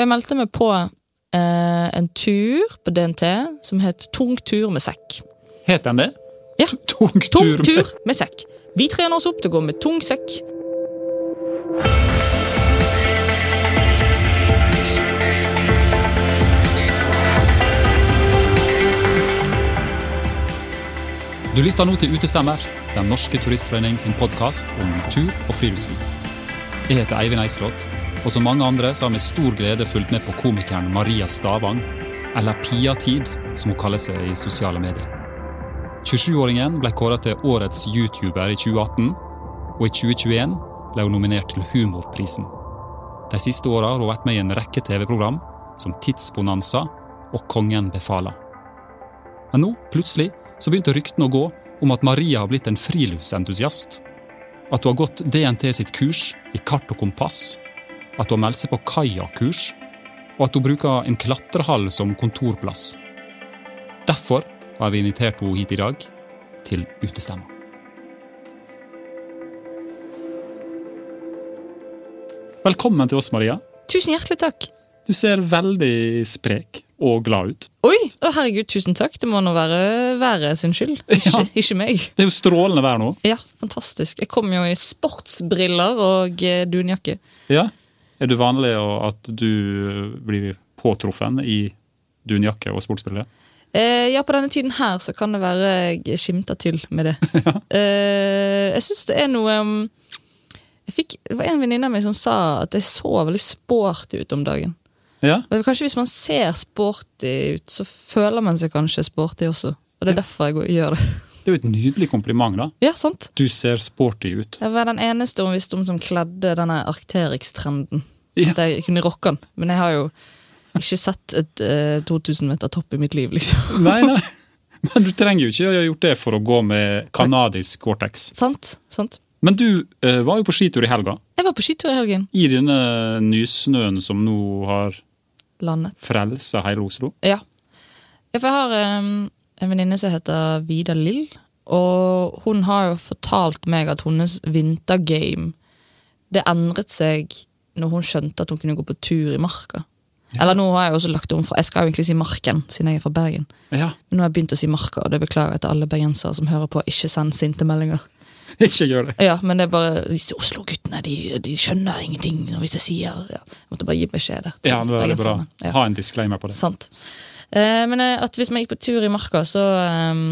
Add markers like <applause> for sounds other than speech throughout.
For jeg meldte meg på eh, en tur på DNT som het Tung tur med sekk. Het den det? Ja. Tung tur. Tung med- tur med sekk. Vi trener oss opp til å gå med tung sekk. Du lytter nå til Utestemmer, Den norske turistforening sin podkast om tur og friluftsliv. Jeg heter Eivind Eislott, og som mange andre så har vi stor glede fulgt med på komikeren Maria Stavang, eller Pia-tid, som hun kaller seg i sosiale medier. 27-åringen ble kåret til årets YouTuber i 2018, og i 2021 ble hun nominert til Humorprisen. De siste åra har hun vært med i en rekke TV-program, som Tidsbonanza og Kongen befaler. Men nå, plutselig, så begynte ryktene å gå om at Maria har blitt en friluftsentusiast. At hun har gått DNT sitt kurs i kart og kompass. At hun har meldt seg på kajakkurs. Og at hun bruker en klatrehall som kontorplass. Derfor har vi invitert henne hit i dag, til Utestemma. Velkommen til oss, Maria. Tusen hjertelig takk. Du ser veldig sprek og glad ut. Oi! Å, herregud, tusen takk. Det må nå være været sin skyld. Ikke, Ja. ikke meg. Det er jo strålende vær nå. Ja, fantastisk. Jeg kom jo i sportsbriller og eh, dunjakke. Ja. Er det vanlig at du blir påtruffen i dunjakke og sportsbriller? Eh, ja, på denne tiden her så kan det være jeg skimter til med det. <laughs> eh, jeg syns det er noe um, jeg fikk, Det var en venninne av meg som sa at jeg så veldig sporty ut om dagen. Ja. Og kanskje hvis man ser sporty ut, så føler man seg kanskje sporty også. Og det er derfor jeg gjør det. <laughs> Det er jo et nydelig kompliment, da. Ja, sant? Du ser sporty ut. Jeg var den eneste hun visste om som kledde denne Arcterix-trenden. Ja. At jeg kunne rocke den. Men jeg har jo ikke sett et eh, 2000 meter topp i mitt liv, liksom. <laughs> Nei, nei. Men du trenger jo ikke å ha gjort det for å gå med kanadisk Gore-Tex. sant? sant? Men du eh, var jo på skitur i helga. Jeg var på skitur i helgen. I denne nysnøen som nå har Landet. frelsa hele Oslo. Ja. ja for jeg har um, en venninne som heter Vida Lill, og hun har jo fortalt meg at hennes vintergame det endret seg når hun skjønte at hun kunne gå på tur i marka. Eller nå har jeg også lagt om, for jeg skal jo egentlig si Marken, siden jeg er fra Bergen. Ja, Men nå har jeg begynt å si Marka, og det beklager jeg til alle bergensere som hører på. Ikke send sinte meldinger. <laughs> ikke gjør det. Ja, men det er bare disse Oslo-guttene, de, de skjønner ingenting hvis jeg sier ja. Jeg måtte bare gi beskjed der. Ja, det var bra. Ja. Ha en disclaimer på det. Sant. Eh, men eh, at hvis man gikk på tur i marka, så eh,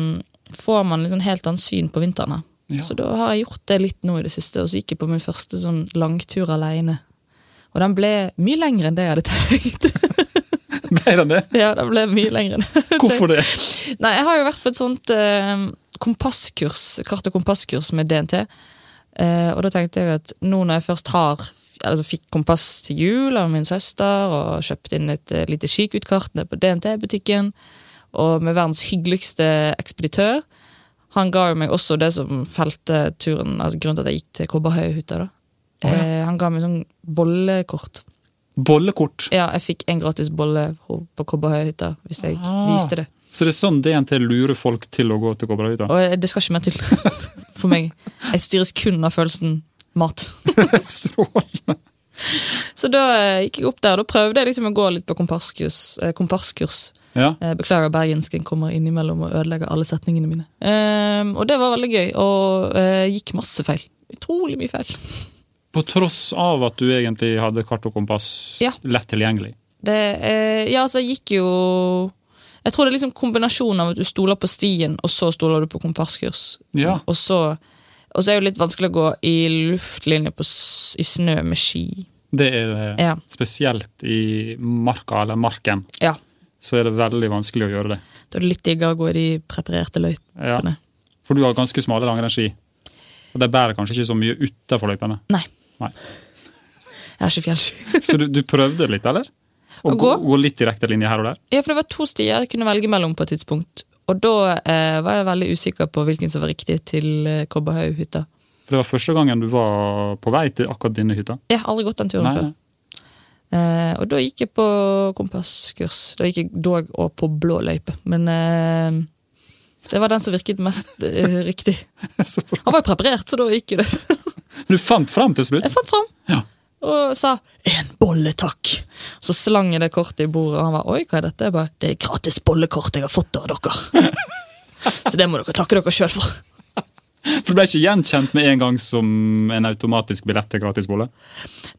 får man litt sånn helt annet syn på vinteren. Ja. Så da har jeg gjort det litt nå i det siste, og så gikk jeg på min første sånn langtur aleine. Og den ble mye lengre enn det jeg hadde tenkt. <laughs> Ble den det? ja, den ble mye lengre enn det. Hvorfor det? Nei, jeg har jo vært på et sånt eh, kompasskurs, kart- og kompasskurs med DNT. Eh, og da tenkte jeg at nå når jeg først har altså fikk kompass til jul av min søster, og kjøpt inn et uh, lite skikutkart nede på DNT-butikken, og med verdens hyggeligste ekspeditør Han ga jo meg også det som felte turen, altså grunnen til at jeg gikk til Kobberhøyhytta. Oh, ja. eh, han ga meg sånn bollekort. Bollekort. Ja, jeg fikk en gratis bolle på Kobberhøyhytta hvis jeg Ah. viste det. Så det er sånn DNT lurer folk til å gå til Kobberhytta? Det skal ikke mer til <laughs> for meg. Jeg styres kun av følelsen mat. <laughs> Strålende. Så da eh, gikk jeg opp der, da prøvde jeg liksom å gå litt på komparskurs. Eh, kompasskurs. Ja. Eh, beklager bergensken kommer innimellom og ødelegger alle setningene mine. Um, og det var veldig gøy, og uh, gikk masse feil. Utrolig mye feil. På tross av at du egentlig hadde kart og kompass Ja. lett tilgjengelig. Det, uh, ja, altså, jeg gikk jo Jeg tror det er liksom kombinasjonen av at du stoler på stien, og så stoler du på kompasskurs. Ja. Og så, og så er det jo litt vanskelig å gå i luftlinje på, i snø med ski. Det er det. Ja. Spesielt i marka, eller marken, Ja, så er det veldig vanskelig å gjøre det. Da er det litt diggere å gå i de preparerte løypene. Ja. For du har ganske smale langrennsski. Og de bærer kanskje ikke så mye utafor løypene. Nei. Nei. Jeg har ikke fjellski. <laughs> Så du, du prøvde litt, eller? Å Å gå, gå? litt direkte linje her og der? Ja, for det var to stier jeg kunne velge mellom på et tidspunkt. Og da eh, var jeg veldig usikker på hvilken som var riktig til eh, Kobberhaughytta. For det var første gangen du var på vei til akkurat dine hytta? Jeg har aldri gått den turen Nei, før. Eh, og da gikk jeg på kompasskurs. Da gikk jeg dog og på blå løype. Men eh, det var den som virket mest eh, riktig. <laughs> Han var jo preparert, så da gikk jo det. Du fant fram til slutt? Jeg fant fram Ja. og sa 'en bolle, takk'. Så slang jeg det kortet i bordet, og han var oi, hva er dette? Jeg bare, det er gratis bollekort jeg har fått av dere. <laughs> Så det må dere takke dere sjøl for. For du ble ikke gjenkjent med en gang som en automatisk billett til gratisbolle?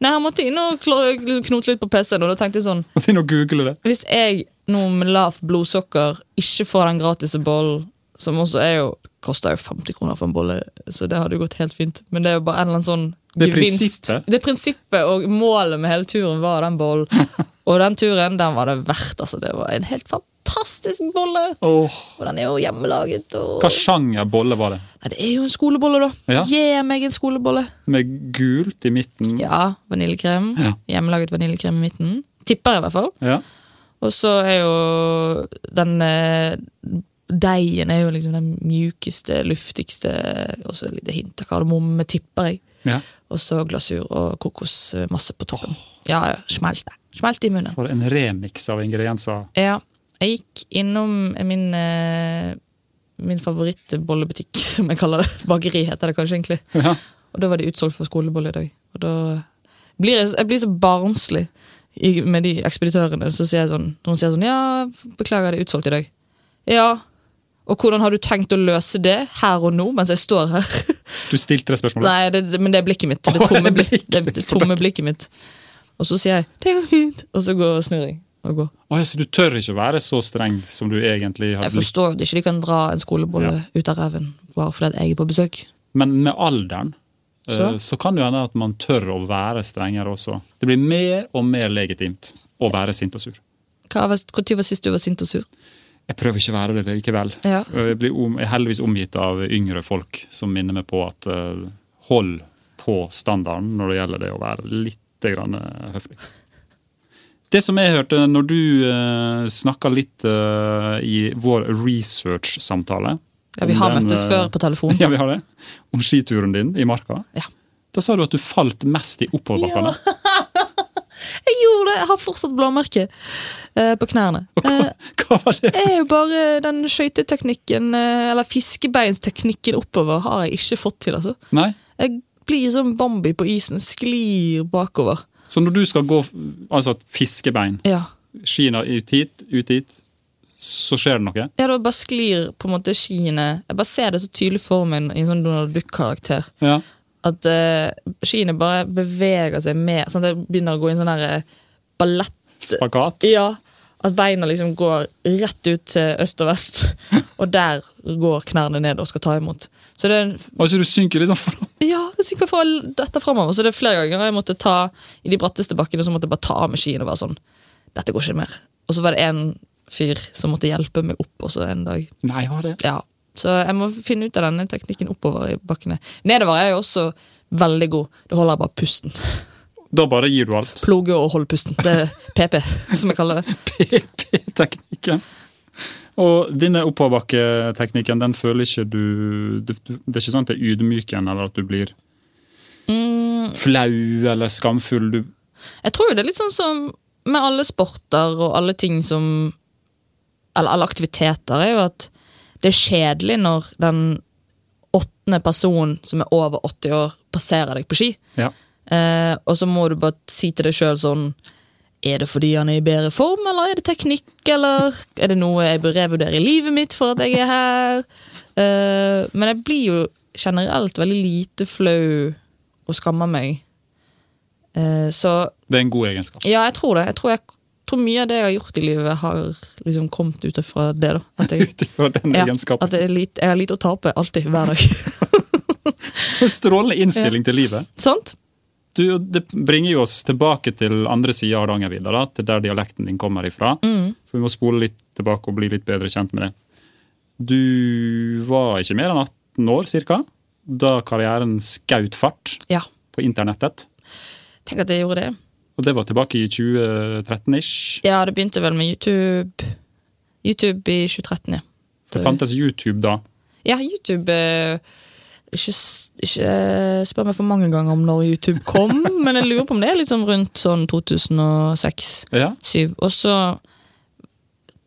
Nei, Han måtte inn og knote litt på PC-en, og da tenkte jeg sånn Måtte inn og google det. Hvis jeg nå med lavt blodsukker ikke får den gratis bollen, som også er jo koster jo 50 kroner for en bolle, så det hadde jo gått helt fint. Men det er jo bare en eller annen sånn Det gevinst. prinsippet. Det prinsippet, og målet med hele turen var den bollen. <laughs> Og den turen, den var det verdt. altså. Det var en helt fantastisk bolle. Oh. Og den er jo hjemmelaget. Og... Hva sjanger bolle var det? Nei, det er jo en skolebolle, da. Ja. Gi meg en skolebolle. Med gult i midten? Ja, vaniljekrem. Ja. Hjemmelaget vaniljekrem i midten. Tipper jeg, i hvert fall. Ja. Og så er jo den eh, Deigen er jo liksom den mjukeste, luftigste, og så et lite hint av kardemomme, tipper jeg. ja. Og så glasur og kokosmasse på toppen. Ja, ja, smelt det. Smelt i munnen. For en remix av ingredienser. Ja. Jeg gikk innom min, eh, min favorittbollebutikk, <laughs> som jeg kaller det. Bakeri heter det kanskje egentlig. Ja. Og da var det utsolgt for skolebolle i dag. Og da blir jeg, jeg blir så barnslig med de ekspeditørene. Så sier sånn, når sier sånn Ja, beklager, det er utsolgt i dag. Ja. Og hvordan har du tenkt å løse det her og nå, mens jeg står her? <laughs> Du stilte det spørsmålet. Nei, det, men det er blikket mitt. Det <laughs> tomme, blikket det, tomme blikket mitt. Og så sier jeg 'det går fint', og så går, snur jeg og gå. Oh, så du tør ikke å være så streng som du egentlig har blitt? Jeg forstår at ikke de kan dra en skolebolle ut av ræven bare fordi jeg er på besøk. Men med alderen eh, Så? så kan det hende at man tør å være strengere også. Det blir mer og mer legitimt å være sint og sur. Hva var, Når var sist du var sint og sur? Jeg prøver ikke å være det likevel. Ja. Jeg blir om, jeg er heldigvis omgitt av yngre folk som minner meg på at uh, hold på standarden når det gjelder det å være litt grann, eh, høflig. Det som jeg hørte når du uh, snakka litt uh, i vår research-samtale Ja, Vi har den, møttes eh, før på telefon. <laughs> Ja, vi har det. Om skituren din i marka. Ja. Da sa du at du falt mest i oppoverbakkene. <laughs> Jeg gjorde det! Jeg har fortsatt blåmerke eh, på knærne. Og Hva <laughs> var det? det er jo bare den skøyteteknikken, eh, eller fiskebeinsteknikken oppover, har jeg ikke fått til, altså. Nei? Jeg blir som Bambi på isen, sklir bakover. Så når du skal gå altså fiskebein, Ja. skiene ut hit, ut hit, så skjer det noe? Ja, da bare sklir på en måte skiene Jeg bare ser det så tydelig for meg i en sånn Donald Duck-karakter. Ja. At uh, skiene bare beveger seg mer. Sånn at jeg begynner å gå i en sånn der eh, ballett... Spagat? Ja, At beina liksom går rett ut til øst og vest. <laughs> Og der går knærne ned og skal ta imot. Så det er Altså du synker liksom fra <laughs> ja, jeg synker fra dette fremover. Så det er flere ganger jeg måtte ta i de bratteste bakkene så måtte jeg bare ta av meg skiene og være sånn Dette går ikke mer. Og så var det en fyr som måtte hjelpe meg opp også en dag. Nei, hva er det? Ja, Så jeg må finne ut av denne teknikken oppover i bakkene. Nedover er jeg også veldig god. Da holder jeg bare pusten. Da bare gir du alt. Ploge og holde pusten. Det er PP, som jeg kaller det. <laughs> PP-teknikken. Og denne oppoverbakketeknikken, den føler ikke du det, det er ikke sånn at det er ydmykende, eller at du blir Mm, flau eller skamfull. Du, jeg tror jo det er litt sånn som med alle sporter og alle ting som Eller alle aktiviteter, er jo at det er kjedelig når den åttende personen som er over 80 år, passerer deg på ski. ja. Eh, og så må du bare si til deg sjøl sånn Er det fordi han er i bedre form, eller er det teknikk, eller er det noe jeg bør revurdere i livet mitt for at jeg er her? Eh, men jeg blir jo generelt veldig lite flau og skammer meg. Eh, så Det er en god egenskap. ja, jeg tror det. Jeg tror, jeg tror mye av det jeg har gjort i livet, har liksom kommet ut ifra det. da At jeg, <laughs> den ja, egenskapen. at jeg, lite, jeg har lite å tape alltid, hver dag. <laughs> Strålende innstilling til livet. <laughs> Sant? Du, det bringer jo oss tilbake til andre sida av Hardangervidda, da, til der dialekten din kommer ifra. Mm. For vi må spole litt tilbake og bli litt bedre kjent med det. Du var ikke mer enn 18 år, cirka, da karrieren skjøt fart Ja. på internettet. Tenk at jeg gjorde det. Og det var tilbake i 2013-ish. Ja, det begynte vel med YouTube YouTube i 2013, ja. Det fantes YouTube da. Ja, YouTube eh, ikke, ikke eh, spør meg for mange ganger om når YouTube kom, <laughs> men jeg lurer på om det er litt sånn rundt sånn 2006 Ja, 2007 Og så,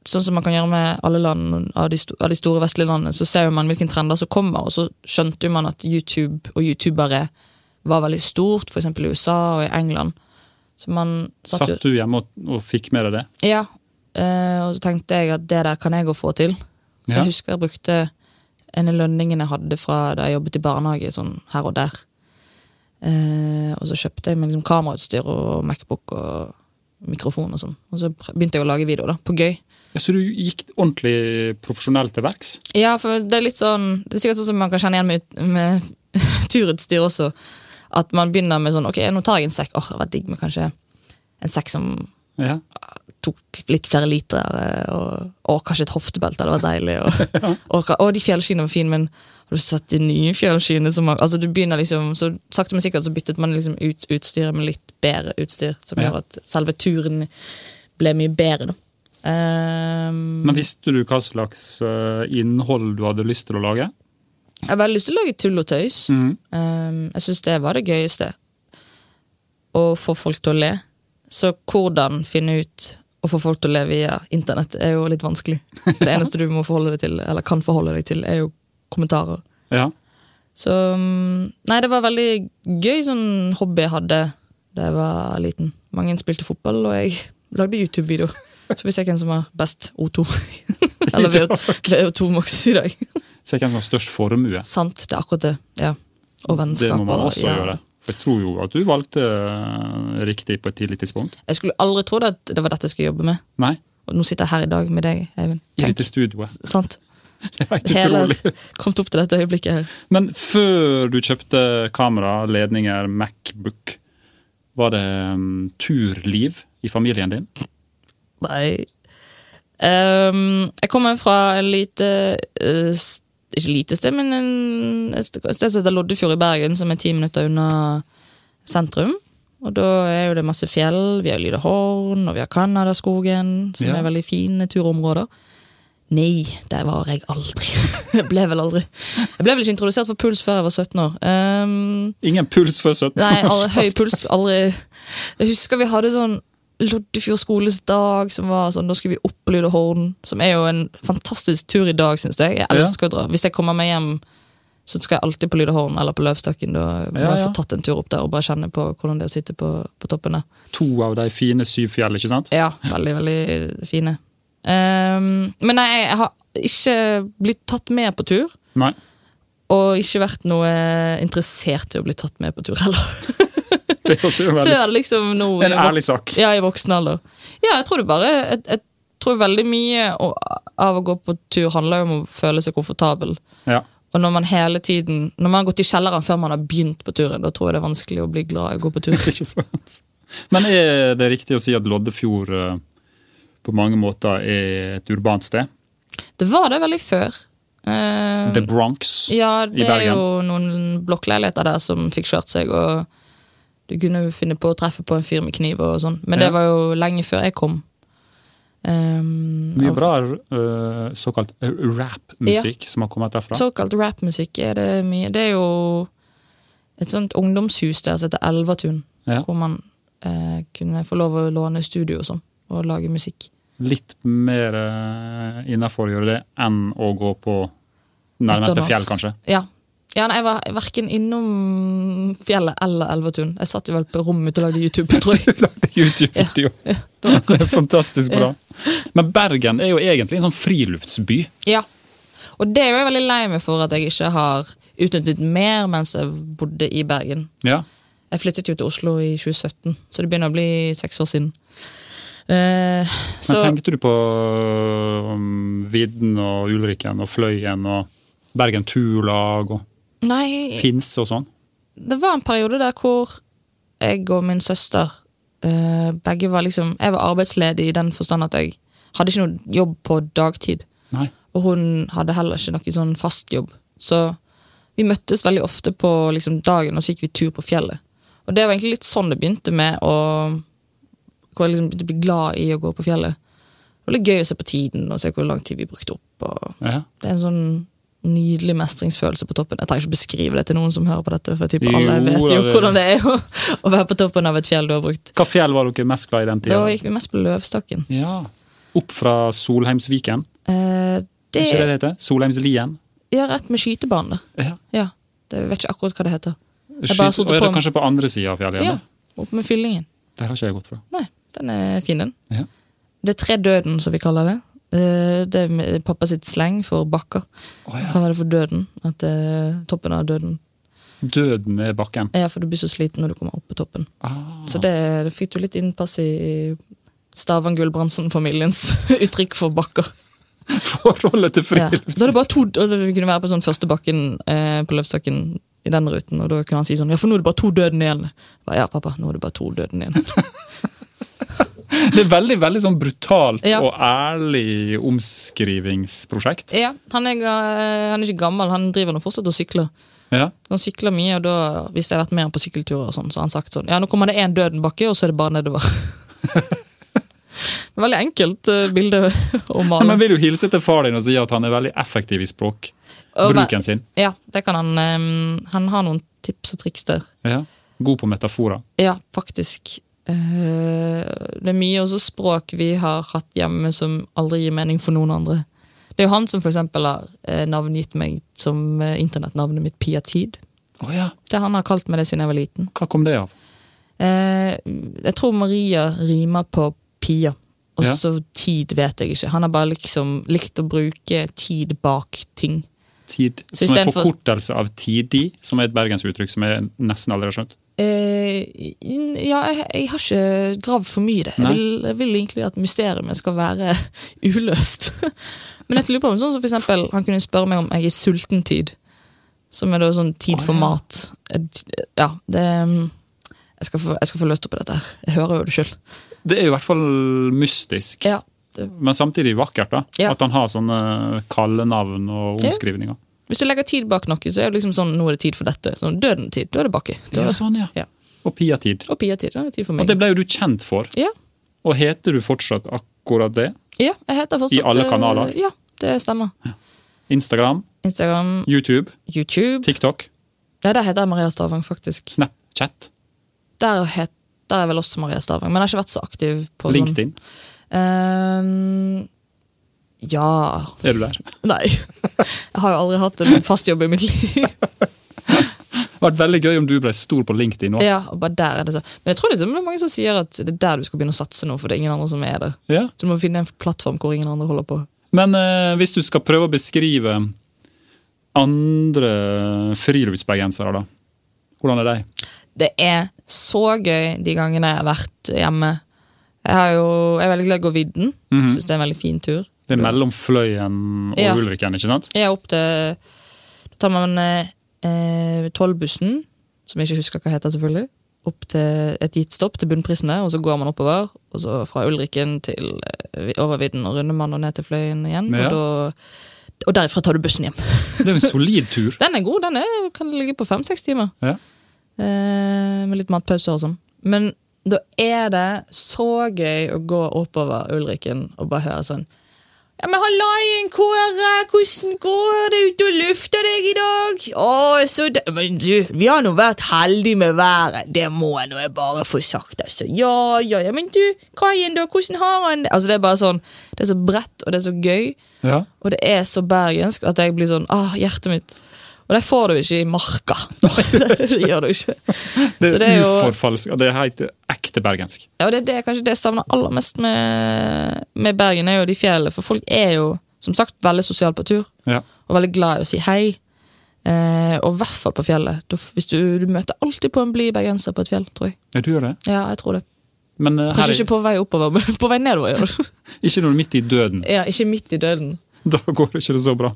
sånn som man kan gjøre med alle land av de, av de store vestlige landene, så ser man hvilke trender som kommer, og så skjønte man at YouTube og youtubere var veldig stort, f.eks. i USA og i England. Så man satt Satt du hjemme og, og fikk med deg det? Ja. Eh, og så tenkte jeg at det der kan jeg gå få til. Så Ja. jeg husker jeg brukte en av lønningene jeg hadde fra da jeg jobbet i barnehage, sånn her og der. Eh, og så kjøpte jeg meg liksom kamerautstyr og Macbook og mikrofon og sånn. Og så begynte jeg å lage video, da, på gøy. Ja, så du gikk ordentlig profesjonelt til verks? Ja, for det er litt sånn Det er sikkert sånn som man kan kjenne igjen med, med <laughs> turutstyr også. At man begynner med sånn Ok, nå tar jeg en sekk. Åh, det var digg med kanskje en sekk som Ja. Tok litt flere liter. eh, Og, og kanskje et hoftebelte. Det var deilig. Og, og, og de fjellskiene var fine, men har du sett de nye fjellskiene? Som, altså du begynner liksom, så Sakte, men sikkert så byttet man liksom ut utstyret med litt bedre utstyr. Som Ja. gjør at selve turen ble mye bedre. da. Um, Men visste du hva slags eh, innhold du hadde lyst til å lage? jeg har veldig lyst til å lage tull og tøys. Mm. Um, jeg syns det var det gøyeste. Å få folk til å le. Så hvordan finne ut å få folk til å leve via internett er jo litt vanskelig. Det eneste du må forholde deg til, eller kan forholde deg til, er jo kommentarer. Ja. Så mm, Nei, det var veldig gøy sånn hobby jeg hadde da jeg var liten. Mange spilte fotball, og jeg lagde YouTube-video. Så vi ser hvem som har best O2. <laughs> eller VO2 Max i dag. Se hvem som har størst formue. Sant, det er akkurat det. Ja. Og Det må man og- også ja. gjøre. Jeg tror jo at du valgte eh, riktig på et tidlig tidspunkt. Jeg skulle aldri trodd at det var dette jeg skulle jobbe med. Nei, Og nå sitter jeg her i dag med deg, Eivind. i Tenk, dette studioet. sant? <laughs> Det er helt Hele utrolig. kommet opp til dette øyeblikket her. Men før du kjøpte kamera, ledninger, Macbook, var det um, turliv i familien din? Nei. Um, jeg kommer fra en lite s- Ikke lite sted, men en, et sted som heter Loddefjord i Bergen, som er ti minutter unna sentrum. Og da er jo det masse fjell. Vi har Lydehorn, og vi har Canadaskogen, som Ja. er veldig fine turområder. Nei, der var jeg aldri. <laughs> jeg ble vel aldri. Jeg ble vel ikke introdusert for puls før jeg var 17 år. Um, Ingen puls før 17? år? Nei, aldri, høy puls. Aldri Jeg husker vi hadde sånn Loddefjord skoles dag, som var sånn, da skulle vi opp på Som er jo en fantastisk tur i dag, syns jeg. Jeg elsker å dra. Hvis jeg kommer meg hjem, så skal jeg alltid på Lydehorn eller på Løvstakken. Da må Ja, jeg få tatt en tur opp der og bare kjenne på hvordan det er å sitte på, på toppen der. To av de fine syv fjell, ikke sant? Ja, veldig, veldig fine. Um, men nei, jeg har ikke blitt tatt med på tur. Nei. Og ikke vært noe interessert i å bli tatt med på tur heller. <laughs> <laughs> Det også veldig Før liksom nå en ærlig sak. Ja, i voksen alder. Ja, jeg tror det bare Jeg, jeg tror veldig mye av å gå på tur handler om å føle seg komfortabel. Ja. Og når man hele tiden Når man har gått i kjelleren før man har begynt på turen, da tror jeg det er vanskelig å bli glad i å gå på tur. <laughs> Ikke sant? Men er det riktig å si at Loddefjord eh, på mange måter er et urbant sted? Det var det veldig før. Eh, The Bronx. ja, det er jo noen blokkleiligheter der som fikk kjørt seg, og du kunne finne på å treffe på en fyr med kniv og sånn. Men Ja. det var jo lenge før jeg kom. Um, Mye bra uh, såkalt rap-musikk som har kommet derfra. Såkalt rapmusikk er det mye. Det er jo et sånt ungdomshus der som heter Elvatun. Ja. Hvor man uh, kunne få lov å låne studio og sånn, og lage musikk. Litt mer uh, innafor å gjøre det enn å gå på nærmeste fjell, kanskje. Ja. Ja nei, jeg var verken innom fjellet eller Elvetun. Jeg satt jo vel på rommet og lagde YouTube, <laughs> tror jeg. du Lagde YouTube-video. <laughs> det er fantastisk bra. Men Bergen er jo egentlig en sånn friluftsby. Ja. Og det er jeg veldig lei meg for at jeg ikke har utnyttet mer mens jeg bodde i Bergen. Ja. Jeg flyttet jo til Oslo i 2017, så det begynner å bli seks år siden. Eh, så, Men tenkte du på um, Vidden og Ulriken og Fløyen og Bergen Turlag og nei, Fins og sånn? det var en periode der hvor jeg og min søster uh, begge var liksom Jeg var arbeidsledig i den forstand at jeg hadde ikke noe jobb på dagtid. Nei. Og hun hadde heller ikke noe sånn fast jobb. Så vi møttes veldig ofte på liksom, dagen, og så gikk vi tur på fjellet. Og det var egentlig litt sånn det begynte med å Hvor jeg liksom begynte å bli glad i å gå på fjellet. Det var litt gøy å se på tiden og se hvor lang tid vi brukte opp. Ja. det er en sånn nydelig mestringsfølelse på toppen. Jeg trenger ikke beskrive det til noen som hører på dette, for jeg alle vet jo hvordan det er å, å være på toppen av et fjell du har brukt. Hva fjell var dere mest glad i den Da gikk vi mest på Løvstakken. Ja. Opp fra Solheimsviken? Eh, det Ikke det det heter? Solheimslien? Ja, rett med skytebanen der. Ja. Ja, det jeg vet ikke akkurat hva det heter. Skyt, og er det på- kanskje på andre sida av fjellet? Ja, opp med fyllingen. Der har ikke jeg gått fra. Nei, den er fin, den. Ja. Det er tre døden, som vi kaller det. Eh, Det er pappa sitt sleng for bakker. Oh, Vi ja. Kan det for døden. At det er toppen av døden. Døden er bakken. Ja, for du blir så sliten når du kommer opp på toppen. Ah. Så det, det fikk du litt innpass i Stavang Gulbrandsen-familiens <laughs> uttrykk for bakker. Forholdet til Ja. Da er det bare to, og du kunne være på sånn første bakken eh, på løftstakken i den ruten, og da kunne han si sånn Ja, for nå er det bare to døden igjen. Ba, ja, pappa, nå er det bare to døden igjen. <laughs> Det er veldig veldig sånn brutalt Ja. og ærlig omskrivingsprosjekt. ja, han er, han er ikke gammel, han driver nå fortsatt og sykler. Ja. Han sykler mye, og da, hvis jeg har vært med han på sykkelturer, og sånn, så har han sagt sånn Ja, nå kommer det én døden-bakke, og så er det bare nedover. <laughs> Veldig enkelt uh, bilde å male. Men vil du hilse til far din og si at han er veldig effektiv i språkbruken sin? Ja, det kan han. Um, han har noen tips og triks der. Ja. God på metaforer. Ja, faktisk. Eh, det er mye også språk vi har hatt hjemme som aldri gir mening for noen andre. Det er jo han som for eksempel har eh, navngitt meg som eh, internettnavnet mitt Pia Tid. Oh, ja. Det Han har kalt meg det siden jeg var liten. Hva kom det av? Jeg tror Maria rimer på Pia. Og Ja. så tid vet jeg ikke. Han har bare liksom likt å bruke tid bak ting. Tid, Så som en forkortelse av tidi, som er et bergensuttrykk som jeg nesten aldri har skjønt. Eh, ja, jeg, jeg har ikke gravd for mye i det. Jeg vil, jeg vil egentlig at mysteriet skal være <laughs> uløst. <laughs> Men jeg lurer på om sånn som for eksempel, Han kunne spørre meg om jeg er i sultentid. Som er da sånn tid for mat. Eh, Ja, det mm, jeg skal, få, jeg skal få løst opp i dette. her. Jeg hører jo det sjøl. Det er i hvert fall mystisk, Ja, det- men samtidig vakkert. da. Ja. At han har sånne kallenavn og omskrivninger. Hvis du legger tid bak noe, så er det liksom sånn, nå er det tid for dette. Sånn Døden-tid, da er det baki. Da Ja, sånn, ja. Ja. Og Pia-tid. Og Pia-tid, da er det tid for meg. Og det ble jo du kjent for. Ja, Og heter du fortsatt akkurat det? ja, jeg heter fortsatt I alle eh, kanaler? Ja, det stemmer. Instagram, Instagram, YouTube, YouTube. TikTok, Ja, der heter jeg Maria Stavang, faktisk. Snapchat, Der, het, der er vel også Maria Stavang, men jeg har ikke vært så aktiv på LinkedIn. sånn Ehm, Ja Er du der? <laughs> Nei. Jeg har jo aldri hatt en fast jobb i mitt liv. Det hadde vært veldig gøy om du ble stor på LinkedIn nå. Ja, og bare der er det så. Men jeg tror liksom det er mange som sier at det er der du skal begynne å satse nå, for det er ingen andre som er der. Ja. Så du må finne en plattform hvor ingen andre holder på. Men eh, hvis du skal prøve å beskrive andre friluftsbergensere, da. Hvordan er de? Det er så gøy de gangene jeg har vært hjemme. Jeg, har jo, jeg er veldig glad i å gå vidden. Mhm. Syns det er en veldig fin tur. Det er mellom Fløyen og Ja. Ulriken, ikke sant? Er opp til Da tar man eh, tolvbussen, som jeg ikke husker hva heter, selvfølgelig. Opp til et gitt stopp til bunnprisene, og så går man oppover. Og så fra Ulriken til eh, overvidden og Rundemann og ned til Fløyen igjen. Ja. Og, da, og derifra tar du bussen hjem. Det er en solid tur. <laughs> Den er god. Den er, kan ligge på fem-seks timer. Ja. Eh, med litt matpauser og sånn. Men da er det så gøy å gå oppover Ulriken og bare høre sånn ja, men Hallaien, Kåre, hvordan går det ute og lufter deg i dag? Å, så det, Men du, vi har nå vært heldige med været, det må jeg nå jeg bare få sagt, altså. Ja, ja, ja, men du, Kaien da, hvordan har han det? Altså, det er bare sånn, det er så bredt, og det er så gøy, Ja. og det er så bergensk at jeg blir sånn, ah, hjertet mitt. Og det får du ikke i marka. <laughs> <laughs> det gjør du ikke. Det er, det er uforfalska. Det er helt ekte bergensk. Ja, og det, det er kanskje det jeg savner aller mest med, med Bergen, er jo de fjellene. For folk er jo, som sagt, veldig sosiale på tur. Ja. Og veldig glad i å si hei. Eh, og i hvert fall på fjellet. Du, du, du møter alltid på en blid bergenser på et fjell, tror jeg. ja, du gjør det. Ja, jeg tror det. Men eh, Kanskje er, ikke på vei oppover, men <laughs> på vei nedover. ikke når du er midt i døden. ja, ikke midt i døden. <laughs> Da går det ikke så bra.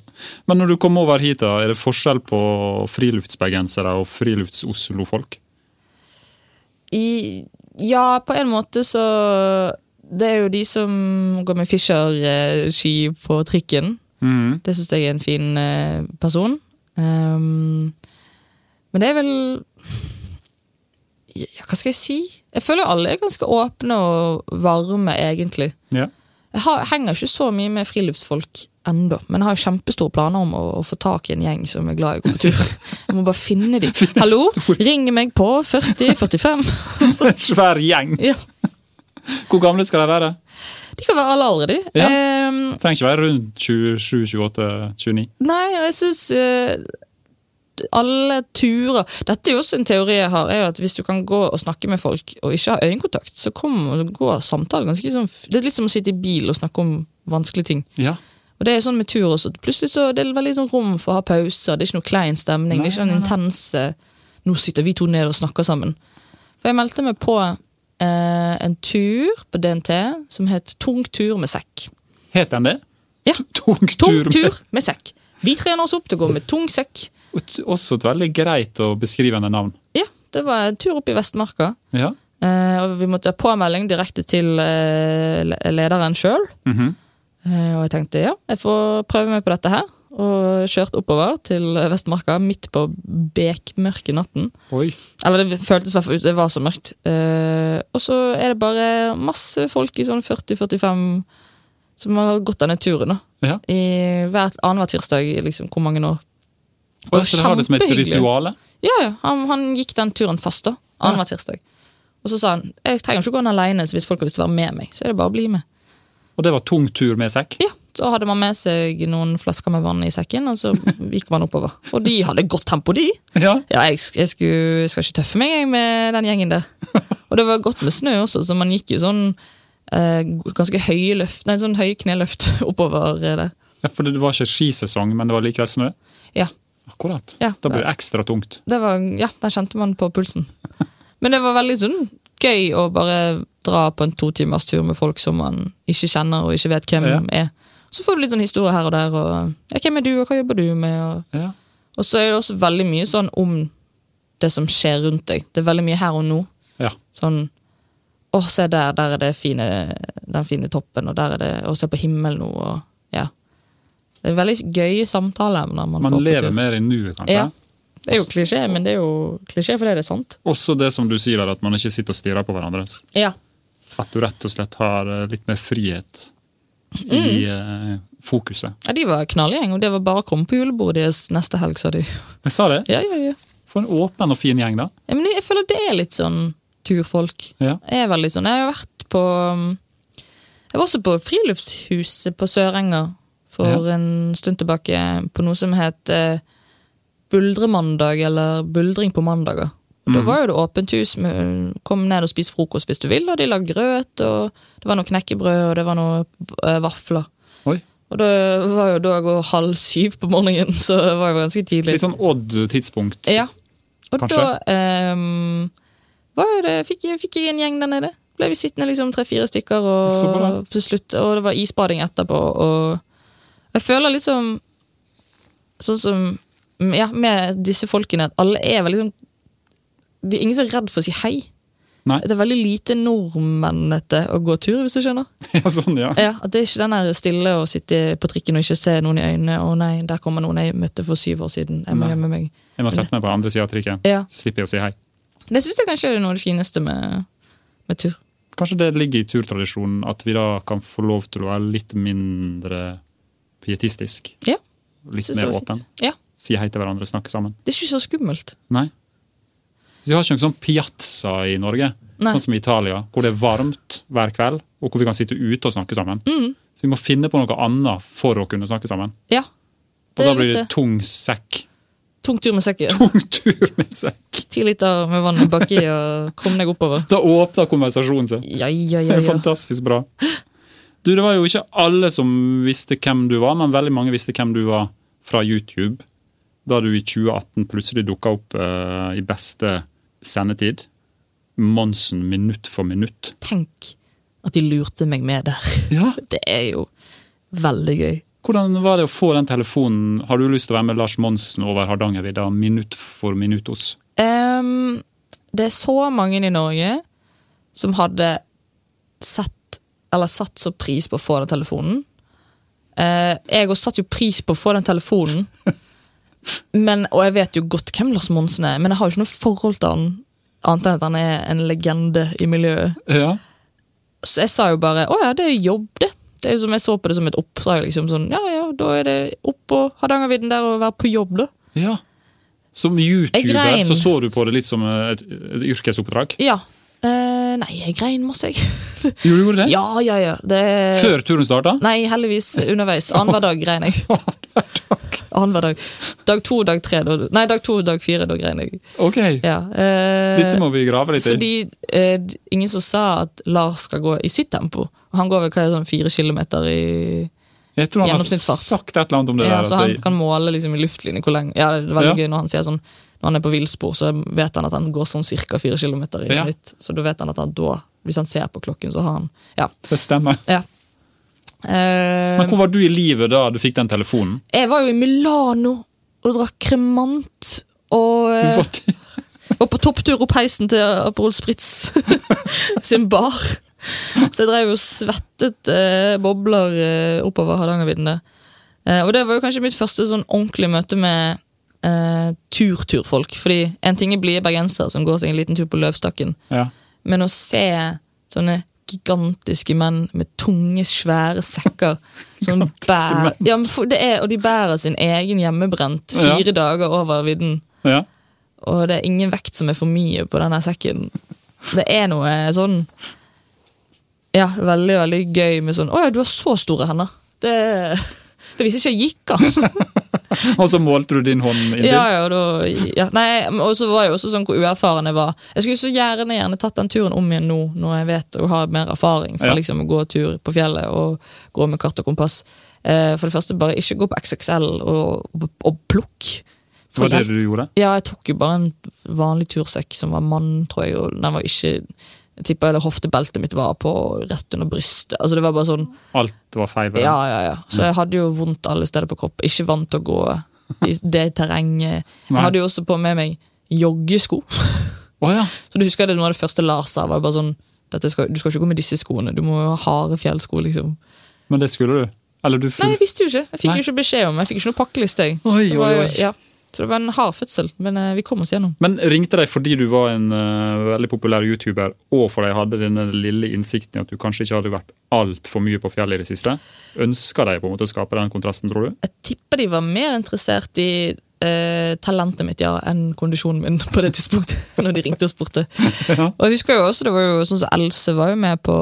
Men når du kommer over hit, da, er det forskjell på friluftsbergensere og frilufts-Oslo-folk? Ja, på en måte så Det er jo de som går med Fischer-ski på trikken. Mm. Det syns jeg er en fin eh, person. Um, men det er vel ja, Hva skal jeg si? Jeg føler alle er ganske åpne og varme, egentlig. Ja. Jeg, har, henger ikke så mye med friluftsfolk ennå, men jeg har jo kjempestore planer om å, å få tak i en gjeng som er glad i å gå på tur. Jeg må bare finne dem. <laughs> Hallo, ring meg på 4045. <laughs> Så en svær gjeng! Ja, Hvor gamle skal de være? de kan være alle aldre, de. Ja. Um, Trenger ikke være rundt 27, 28, 29. Nei, jeg syns alle turer Dette er jo også en teori jeg har, er jo at hvis du kan gå og snakke med folk og ikke ha øyekontakt, så kommer går samtalen ganske liksom, Det er litt som å sitte i bil og snakke om vanskelige ting. Ja. Og det er sånn med tur også. Plutselig så det er veldig sånn rom for å ha pauser. Det er ikke noe klein stemning. Nei, det er ikke den intense Nå sitter vi to ned og snakker sammen. For jeg meldte meg på eh, en tur på DNT som het Tung tur med sekk. Het den det? Ja. Tung Tung tur. tur med sekk. Vi trener oss opp til å gå med tung sekk. Også et veldig greit og beskrivende navn. Ja, det var en tur opp i Vestmarka. Ja. Eh, og vi måtte ha påmelding direkte til eh, lederen sjøl. Mhm. Eh, og jeg tenkte ja, jeg får prøve meg på dette her. Og kjørte oppover til Vestmarka midt på bekmørke natten. Oi. Eller det føltes i hvert fall ut, det var så mørkt. Eh, og så er det bare masse folk i sånn 40-45 som har gått denne turen. da. Ja. I hver annenhver tirsdag i liksom hvor mange år. Og så har det som et ritual? ja. Han, han gikk den turen fast, da. Annenhver tirsdag. Og så sa han jeg trenger ikke å gå den alene, så hvis folk har lyst til å være med meg, så er det bare å bli med. Og det var tung tur med sekk? Ja, Så hadde man med seg noen flasker med vann i sekken, og så gikk man oppover. Og de hadde godt tempo, de. Ja. Ja, jeg, jeg, skulle, jeg skal ikke tøffe meg jeg, med den gjengen der. <laughs> Og det var godt med snø også, så man gikk jo sånn eh, ganske høye løft, nei, sånn høye kneløft <laughs> oppover eh, der. ja, For det var ikke skisesong, men det var likevel snø? Ja, Akkurat. Ja. Da ble det ekstra tungt. det var, ja, der kjente man på pulsen. <laughs> Men det var veldig sånn gøy å bare dra på en to timers tur med folk som man ikke kjenner og ikke vet hvem Ja. er. Så får du litt sånn historie her og der, og ja, hvem er du, og hva jobber du med? og Ja. Og så er det også veldig mye sånn om det som skjer rundt deg. Det er veldig mye her og nå. ja. Sånn Å, se der, der er det fine, den fine toppen, og der er det Å, se på himmelen nå, og ja. Det er veldig gøye samtaleemner man, Man lever mer i nuet, kanskje? Ja. Det er jo klisjé, men det er jo klisjé fordi det er sant. Også det som du sier der, at man ikke sitter og stirrer på hverandre. Ja. At du rett og slett har eh, litt mer frihet i Mm. eh, fokuset. ja de var knallgjeng, og det var bare å komme på julebordet deres neste helg, sa de. Jeg sa det. Ja, ja, ja. For en åpen og fin gjeng, da. ja men jeg føler det er litt sånn turfolk. Ja. Jeg er veldig sånn, jeg har vært på um, Jeg var også på Friluftshuset på Sørenga for en stund tilbake, på noe som het eh, Buldremandag, eller Buldring på mandager. Mm. Da var jo det åpent hus. Med, kom ned og spis frokost hvis du vil, og de lagde grøt, og det var noe knekkebrød, og det var noe eh, vafler. Oi. Og det var jo dag og halv syv på morgenen, <laughs> så det var jo ganske tidlig. Litt sånn odd tidspunkt. Ja. Og Kanskje? da var jo det, fikk, jeg- fikk jeg en gjeng der nede. Ble vi sittende liksom tre-fire stykker, og, og, slutt, og det var isbading etterpå. Og jeg føler liksom Sånn som ja, med disse folkene, at alle er veldig sånn Det er ingen som er redd for å si hei. Nei. Det er veldig lite nordmennete å gå tur, hvis du skjønner. <laughs> Ja, sånn, ja. Ja, At det er ikke den der stille å sitte på trikken og ikke se noen i øynene. 'Å nei, der kommer noen jeg møtte for syv år siden. Jeg må gjemme meg.' Jeg må sette meg på andre sida av trikken. Ja, Så slipper jeg å si hei. Det syns jeg kanskje er noe av det fineste med, med tur. Kanskje det ligger i turtradisjonen at vi da kan få lov til å være litt mindre pietistisk. Ja, Litt mer åpen. Ja, Si hei til hverandre, snakke sammen. Det er ikke så skummelt. Nei. Vi har ikke noen sånn piazza i Norge, Nei. sånn som i Italia, hvor det er varmt hver kveld, og hvor vi kan sitte ute og snakke sammen. Mm. Så vi må finne på noe annet for å kunne snakke sammen. Ja. Og da er blir det litt... tung sekk. Tung tur med sekken. Tung tur med sekk! <laughs> Ti liter med vann baki og kom deg oppover. Da åpner konversasjonen seg. Ja, ja, Det ja, er ja. fantastisk bra. <laughs> Du, Det var jo ikke alle som visste hvem du var, men veldig mange visste hvem du var fra YouTube. Da du i 2018 plutselig dukka opp uh, i beste sendetid. Monsen minutt for minutt. Tenk at de lurte meg med der. Ja. <laughs> Det er jo veldig gøy. Hvordan var det å få den telefonen? Har du lyst til å være med Lars Monsen over Hardangervidda minutt for minuttos? Um, det er så mange i Norge som hadde sett eller satt så pris på å få den telefonen. Eh, jeg også satte jo pris på å få den telefonen. <laughs> Men, og jeg vet jo godt hvem Lars Monsen er, men jeg har jo ikke noe forhold til han annet enn at han er en legende i miljøet. Ja. Så jeg sa jo bare å ja, det er jobb, det. Det er som Jeg så på det som et oppdrag. liksom sånn, Ja ja, da er det opp på Hardangervidda der og være på jobb, da. ja. Som YouTuber så så du på det litt som et, et yrkesoppdrag. Ja. Nei, jeg grein masse, jeg. <laughs> Gjorde du det? Ja, ja, ja. Det... Før turen starta? Nei, heldigvis underveis. Annenhver dag grein jeg. <laughs> Annenhver dag. Dag to, dag tre, da, nei, dag to, dag fire, da grein jeg. Ok, Ja, eh, dette må vi grave litt i. fordi eh, ingen som sa at Lars skal gå i sitt tempo. Han går vel hva er sånn fire kilometer i Jeg tror han har sagt et eller annet om det ja, der. Så han kan måle liksom i luftlinje hvor lenge Ja, det er veldig Ja. gøy når han sier sånn Når han er på villspor, så vet han at han går sånn cirka fire kilometer i Ja. snitt. Så da vet han at han da, hvis han ser på klokken, så har han Ja. det stemmer. ja. Eh, Men hvor var du i livet da du fikk den telefonen? jeg var jo i Milano og drakk kremant og eh, var, var <laughs> på topptur opp heisen til Aperol Spritz <laughs> sin bar. Så jeg drev og svettet eh, bobler eh, oppover Hardangervidda. Eh, og det var jo kanskje mitt første sånn ordentlige møte med eh, tur-turfolk. Fordi en ting er blide bergensere som går seg en liten tur på Løvstakken, ja. men å se sånne gigantiske menn med tunge, svære sekker <laughs> som bærer ja, er, Og de bærer sin egen hjemmebrent fire Ja. dager over vidden. ja. Og det er ingen vekt som er for mye på denne sekken. Det er noe sånn Ja, veldig veldig gøy med sånn Å ja, du har så store hender. Det, det visste ikke jeg gikk an. <laughs> Og så målte du din hånd inntil? Ja, ja, da, ja. Nei, og så var jeg også sånn hvor uerfaren jeg var. Jeg skulle så gjerne gjerne tatt den turen om igjen nå, når jeg vet og har mer erfaring fra Ja. liksom å gå tur på fjellet og gå med kart og kompass. Eh, for det første, bare ikke gå på XXL og, og, og plukk. Det var det du gjorde? Ja, jeg tok jo bare en vanlig tursekk som var mann, tror jeg. Og den var ikke Jeg tipper det hoftebeltet mitt var på rett under brystet. Altså det var bare sånn Alt var feil? Ja, ja, ja. Så jeg hadde jo vondt alle steder på kroppen. Ikke vant til å gå i det terrenget. <laughs> Jeg hadde jo også på med meg joggesko. Oh, ja. <laughs> Så du husker det noe av det første Lars sa? var bare sånn skal, Du skal ikke gå med disse skoene, du må jo ha harde fjellsko. liksom Men det skulle du? Eller du Nei, jeg visste jo ikke. Jeg fikk Nei. jo ikke beskjed om Jeg fikk ikke noe pakkeliste. Oi, oi, oi. Ja. Så det var en hard fødsel, men eh, vi kom oss gjennom. Men ringte de fordi du var en uh, veldig populær YouTuber, og fordi de hadde denne lille innsikten i at du kanskje ikke hadde vært altfor mye på fjellet i det siste? Ønska de på en måte å skape den kontrasten, tror du? Jeg tipper de var mer interessert i eh, talentet mitt ja, enn kondisjonen min på det tidspunktet. <laughs> når de ringte og spurte. <laughs> Ja. Og jeg husker jo også, det var jo sånn som Else var jo med på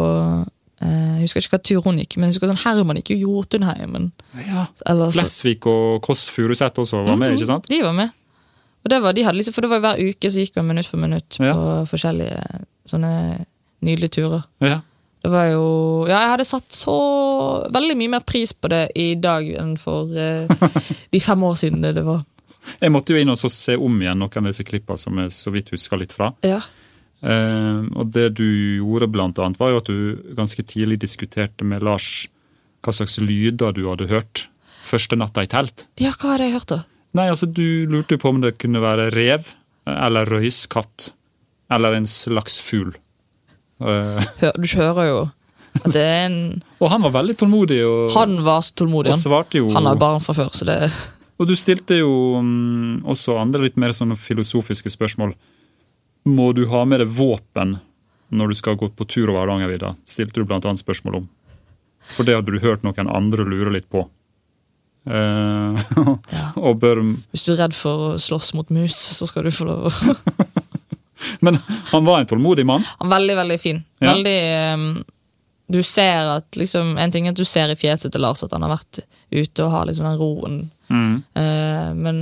Jeg husker ikke hva tur hun gikk, men jeg husker sånn Herman gikk jo Jotunheimen. ja. Lesvik Flesvig og Kåss Furuseth også var med, ikke sant? De var med. Og det var, de hadde liksom, For det var hver uke så gikk man minutt for minutt Ja. på forskjellige sånne nydelige turer. Ja. Det var jo Ja, jeg hadde satt så veldig mye mer pris på det i dag enn for eh, de fem år siden det, det var. <laughs> Jeg måtte jo inn og så se om igjen noen av disse klippene som jeg så vidt husker litt fra. Ja. Eh, og det du gjorde, blant annet, var jo at du ganske tidlig diskuterte med Lars hva slags lyder du hadde hørt første natta i telt. ja, hva hadde jeg hørt, da? Nei, altså Du lurte på om det kunne være rev, eller røyskatt, eller en slags fugl. Eh, <laughs> Hør, du hører jo at det er en og han var veldig tålmodig, og, Han var så tålmodig. og Han, svarte jo han har barn fra før, så det Og du stilte jo mm, også andre litt mer sånne filosofiske spørsmål. Må du ha med deg våpen når du skal gå på tur over Hardangervidda? Stilte du annet spørsmål om. For det hadde du hørt noen andre lure litt på. Eh, <laughs> Ja. og bør Hvis du er redd for å slåss mot mus, så skal du få lov. å- <laughs> Men han var en tålmodig mann. Han veldig, veldig fin. Ja. Veldig um, Du ser at liksom En ting er at du ser i fjeset til Lars at han har vært ute og har liksom den roen. Mm. uh, men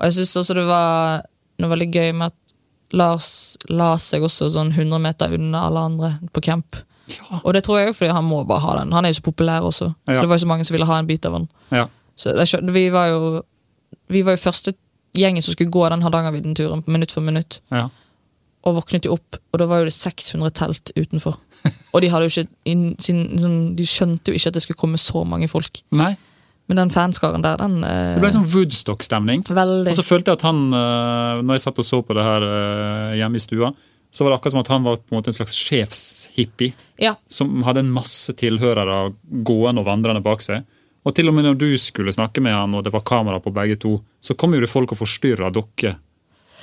Og jeg syns også det var noe veldig gøy med at Lars la seg også sånn 100 meter unna alle andre på camp. Og det tror jeg jo fordi han må bare ha den. Han er jo så populær også. Ja. Så det var jo så mange som ville ha en bit av han. Ja. Så det, vi var jo Vi var jo første gjengen som skulle gå den Hardangervidden-turen minutt for minutt. ja. Og våknet jo opp, og da var jo det 600 telt utenfor. <laughs> Og de hadde jo ikke liksom, De skjønte jo ikke at det skulle komme så mange folk. Nei, Men den fanskaren der, den eh, Det ble sånn Woodstock-stemning. Og så følte jeg at han, eh, når jeg satt og så på det her eh, hjemme i stua, så var det akkurat som at han var på en måte en slags sjefshippie. Ja, som hadde en masse tilhørere gående og vandrende bak seg. Og til og med når du skulle snakke med han, og det var kamera på begge to, så kom jo det folk og forstyrra dere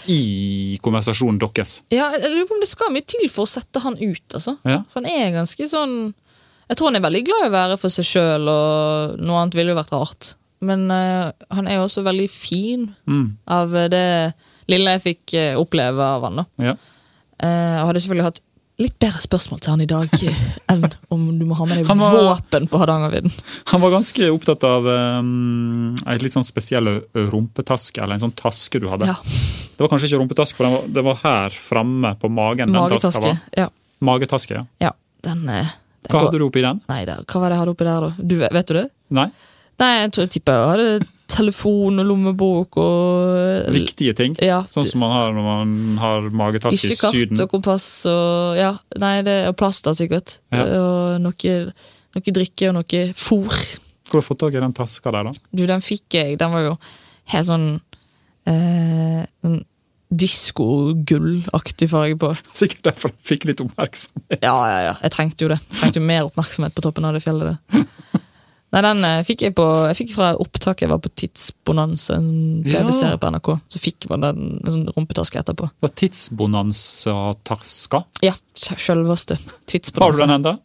i konversasjonen deres. ja, jeg lurer på om det skal mye til for å sette han ut, altså. Ja. For han er ganske sånn Jeg tror han er veldig glad i å være for seg sjøl, og noe annet ville jo vært rart. Men uh, han er jo også veldig fin Mm. av det lille jeg fikk eh, oppleve av han. da Ja. Uh, og hadde selvfølgelig hatt litt bedre spørsmål til han i dag eh, <laughs> enn om du må ha med deg var- våpen på Hardangervidda. Han var ganske opptatt av um, ei litt sånn spesiell rumpetaske, eller en sånn taske du hadde. Ja. Det var kanskje ikke rumpetaske, for den var, det var her framme på magen. den taska var. Ja. Magetaske, ja. ja. Den, Uh, den Hva hadde du oppi den? Nei, der, hva var det jeg hadde oppi der, da? Du, vet- du det? Nei? Nei, jeg tror jeg tipper jeg hadde telefon og lommebok og Viktige ting? Ja. Sånn som man har når man har magetaske i Syden? Ikke kart og kompass og Ja, nei, det er plaster, sikkert. Ja. Og noe, noe drikke og noe fôr. Hvor har du fått tak i den taska der, da? Du, den fikk jeg. Den var jo helt sånn eh, sånn Disko-gullaktig farge på. <laughs> Sikkert derfor du fikk litt oppmerksomhet. Ja, ja, ja. Jeg trengte jo det. Jeg trengte jo mer oppmerksomhet på toppen av det fjellet. det. <laughs> Nei, den eh, fikk jeg på Jeg fikk fra opptaket jeg var på Tidsbonanza, en TV-serie på NRK. Så fikk man den en sånn rumpetaske etterpå. Var Tidsbonanza-taska. Ja, sjølveste Har du den enda?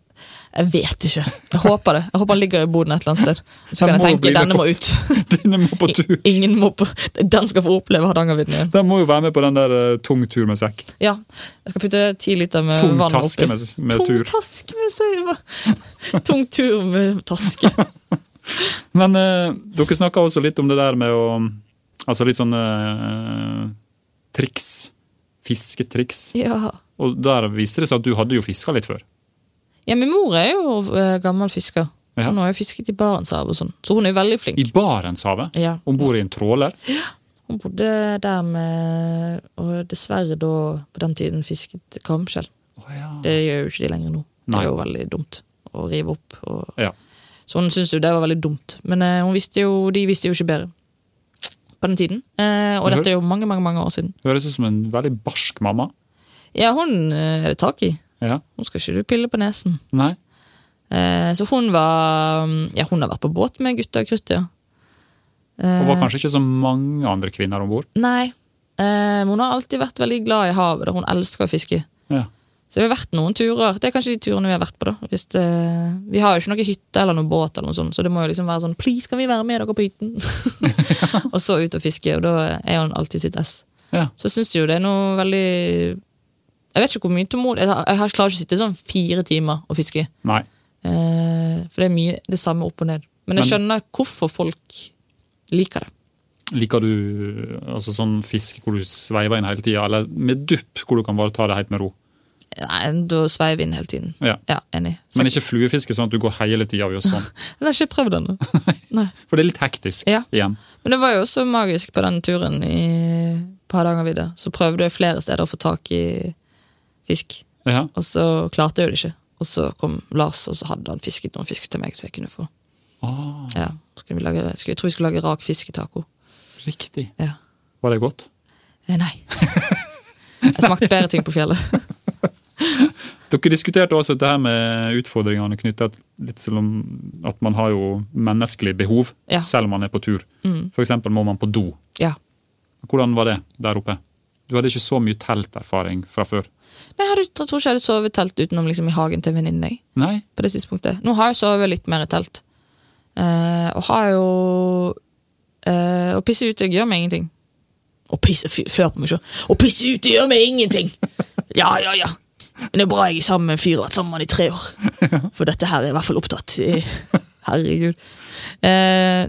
Jeg vet ikke. Jeg håper det. Jeg håper han ligger i boden et eller annet sted. Så Den kan jeg tenke denne må ut. <laughs> denne må på tur. Ingen må på Den skal få oppleve Hardangervidda igjen. Den må jo være med på den der uh, tung tur med sekk. Ja. Jeg skal putte ti liter med Tung vann oppi. med, med Tung tur. taske med seg. <laughs> Tung tur med taske. <laughs> Men uh, dere snakka også litt om det der med å Altså litt sånne uh, triks. Fisketriks. Ja. Og der viste det seg at du hadde jo fiska litt før. Ja, min mor er jo eh, gammel fisker. Ja. Hun har jo fisket i Barentshavet og sånn, så hun er jo veldig flink. I Barentshavet. Ja. Hun bor i en tråler. Hun bodde der med Og dessverre da på den tiden fisket kamskjell. Det gjør jo ikke de lenger nå. Det er jo veldig dumt å rive opp. Og... Ja. Så hun syntes jo det var veldig dumt. Men uh, visste jo, de visste jo ikke bedre på den tiden. Uh, og dette er jo mange mange, mange år siden. Høres ut som en veldig barsk mamma. Ja, hun uh, er det tak i. Ja. Hun skal ikke du pille på nesen. Nei. Eh, så hun var Ja, hun har vært på båt med gutta og krutt, ja. Eh, Og var kanskje ikke så mange andre kvinner om bord. Nei. Eh, hun har alltid vært veldig glad i havet. Da. Hun elsker å fiske. Ja. Så vi har vært noen turer. Det er kanskje de turene vi har vært på. da Hvis det, Vi har jo ikke noe hytte eller noen båt, eller noe sånt, så det må jo liksom være sånn Please, kan vi være med dere på hytten? <laughs> og så ut og fiske, og da er hun alltid sitt ess. Ja. Så syns jo det er noe veldig Jeg vet ikke hvor mye tålmodig Jeg, har- jeg klarer ikke å sitte sånn fire timer og fiske. Nei. Eh, for det er mye det samme opp og ned. Men jeg skjønner hvorfor folk liker det. Liker du altså sånn fiske hvor du sveiver inn hele tida, eller med dupp hvor du kan bare ta det helt med ro? Nei, Da sveiver vi inn hele tiden. Ja. Ja, enig. Så, Men ikke fluefiske sånn at du går hele tida og gjør sånn. <laughs> jeg har ikke prøvd ennå. <laughs> Nei. For det er litt hektisk Ja. igjen. Men det var jo også magisk på den turen i, Hardangervidda. Så prøvde jeg flere steder å få tak i fisk, Ja. og så klarte jeg det ikke. Og så kom Lars, og så hadde han fisket noen fisk til meg så jeg kunne få. Ah, Ja, skulle vi lage, skulle, Jeg tror vi skulle lage rak fisketaco. riktig. Ja. Var det godt? Eh, nei. Jeg smakte bedre ting på fjellet. <laughs> Dere diskuterte også det her med utfordringene knytta til om at man har jo menneskelige behov Ja. selv om man er på tur. Mm. Eksempel må man på do. Ja. Hvordan var det der oppe? Du hadde ikke så mye telterfaring fra før. Nei, Jeg, tror ikke jeg hadde sovet i telt utenom liksom, i hagen til en venninne. Nei? på det tidspunktet. Nå har jeg sovet litt mer i telt. Eh, og har jo eh, Å pisse ute gjør meg ingenting. Å pisse, Hør på meg sjøl. Å pisse ute gjør meg ingenting! <laughs> Ja, ja, ja. Men det er bra jeg er sammen med en fyr og har vært sammen i tre år. <laughs> For dette her er i hvert fall opptatt. Herregud. Eh,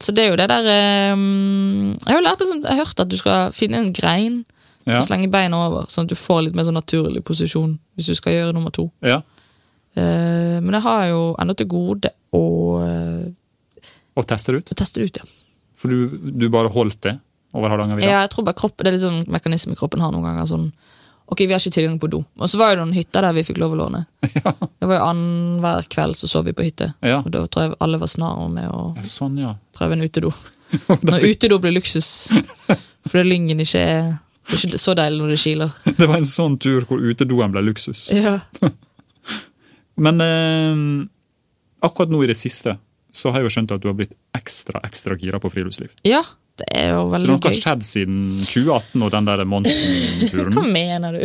så det er jo det der um, Jeg har lært liksom, jeg har hørt at du skal finne en grein Ja. og slenge beina over, sånn at du får litt mer sånn naturlig posisjon hvis du skal gjøre nummer to. ja. Uh, men jeg har jo ennå til gode å, uh, Å teste det ut? å teste det ut, ja. For du, du bare holdt det over Hardangervidda? ja. Jeg tror bare kropp, Det er litt sånn mekanisme kroppen har noen ganger. sånn, Ok, vi har ikke tilgang på do. Og så var det noen hytter der vi fikk lov å låne. <laughs> Det var jo Annenhver kveld så sov vi på hytte. Ja. Og da tror jeg alle var snarere med å Ja, Sånn, ja. prøve en utedo. <laughs> Når utedo blir luksus. Fordi lyngen ikke er det er ikke så deilig når det kiler. <laughs> Det var en sånn tur hvor utedoen ble luksus. Ja. Men eh, akkurat nå i det siste så har jeg jo skjønt at du har blitt ekstra ekstra gira på friluftsliv. ja, det er jo veldig gøy. Så noe har skjedd siden 2018 og den der <laughs> Hva Monsen-turen. mener du?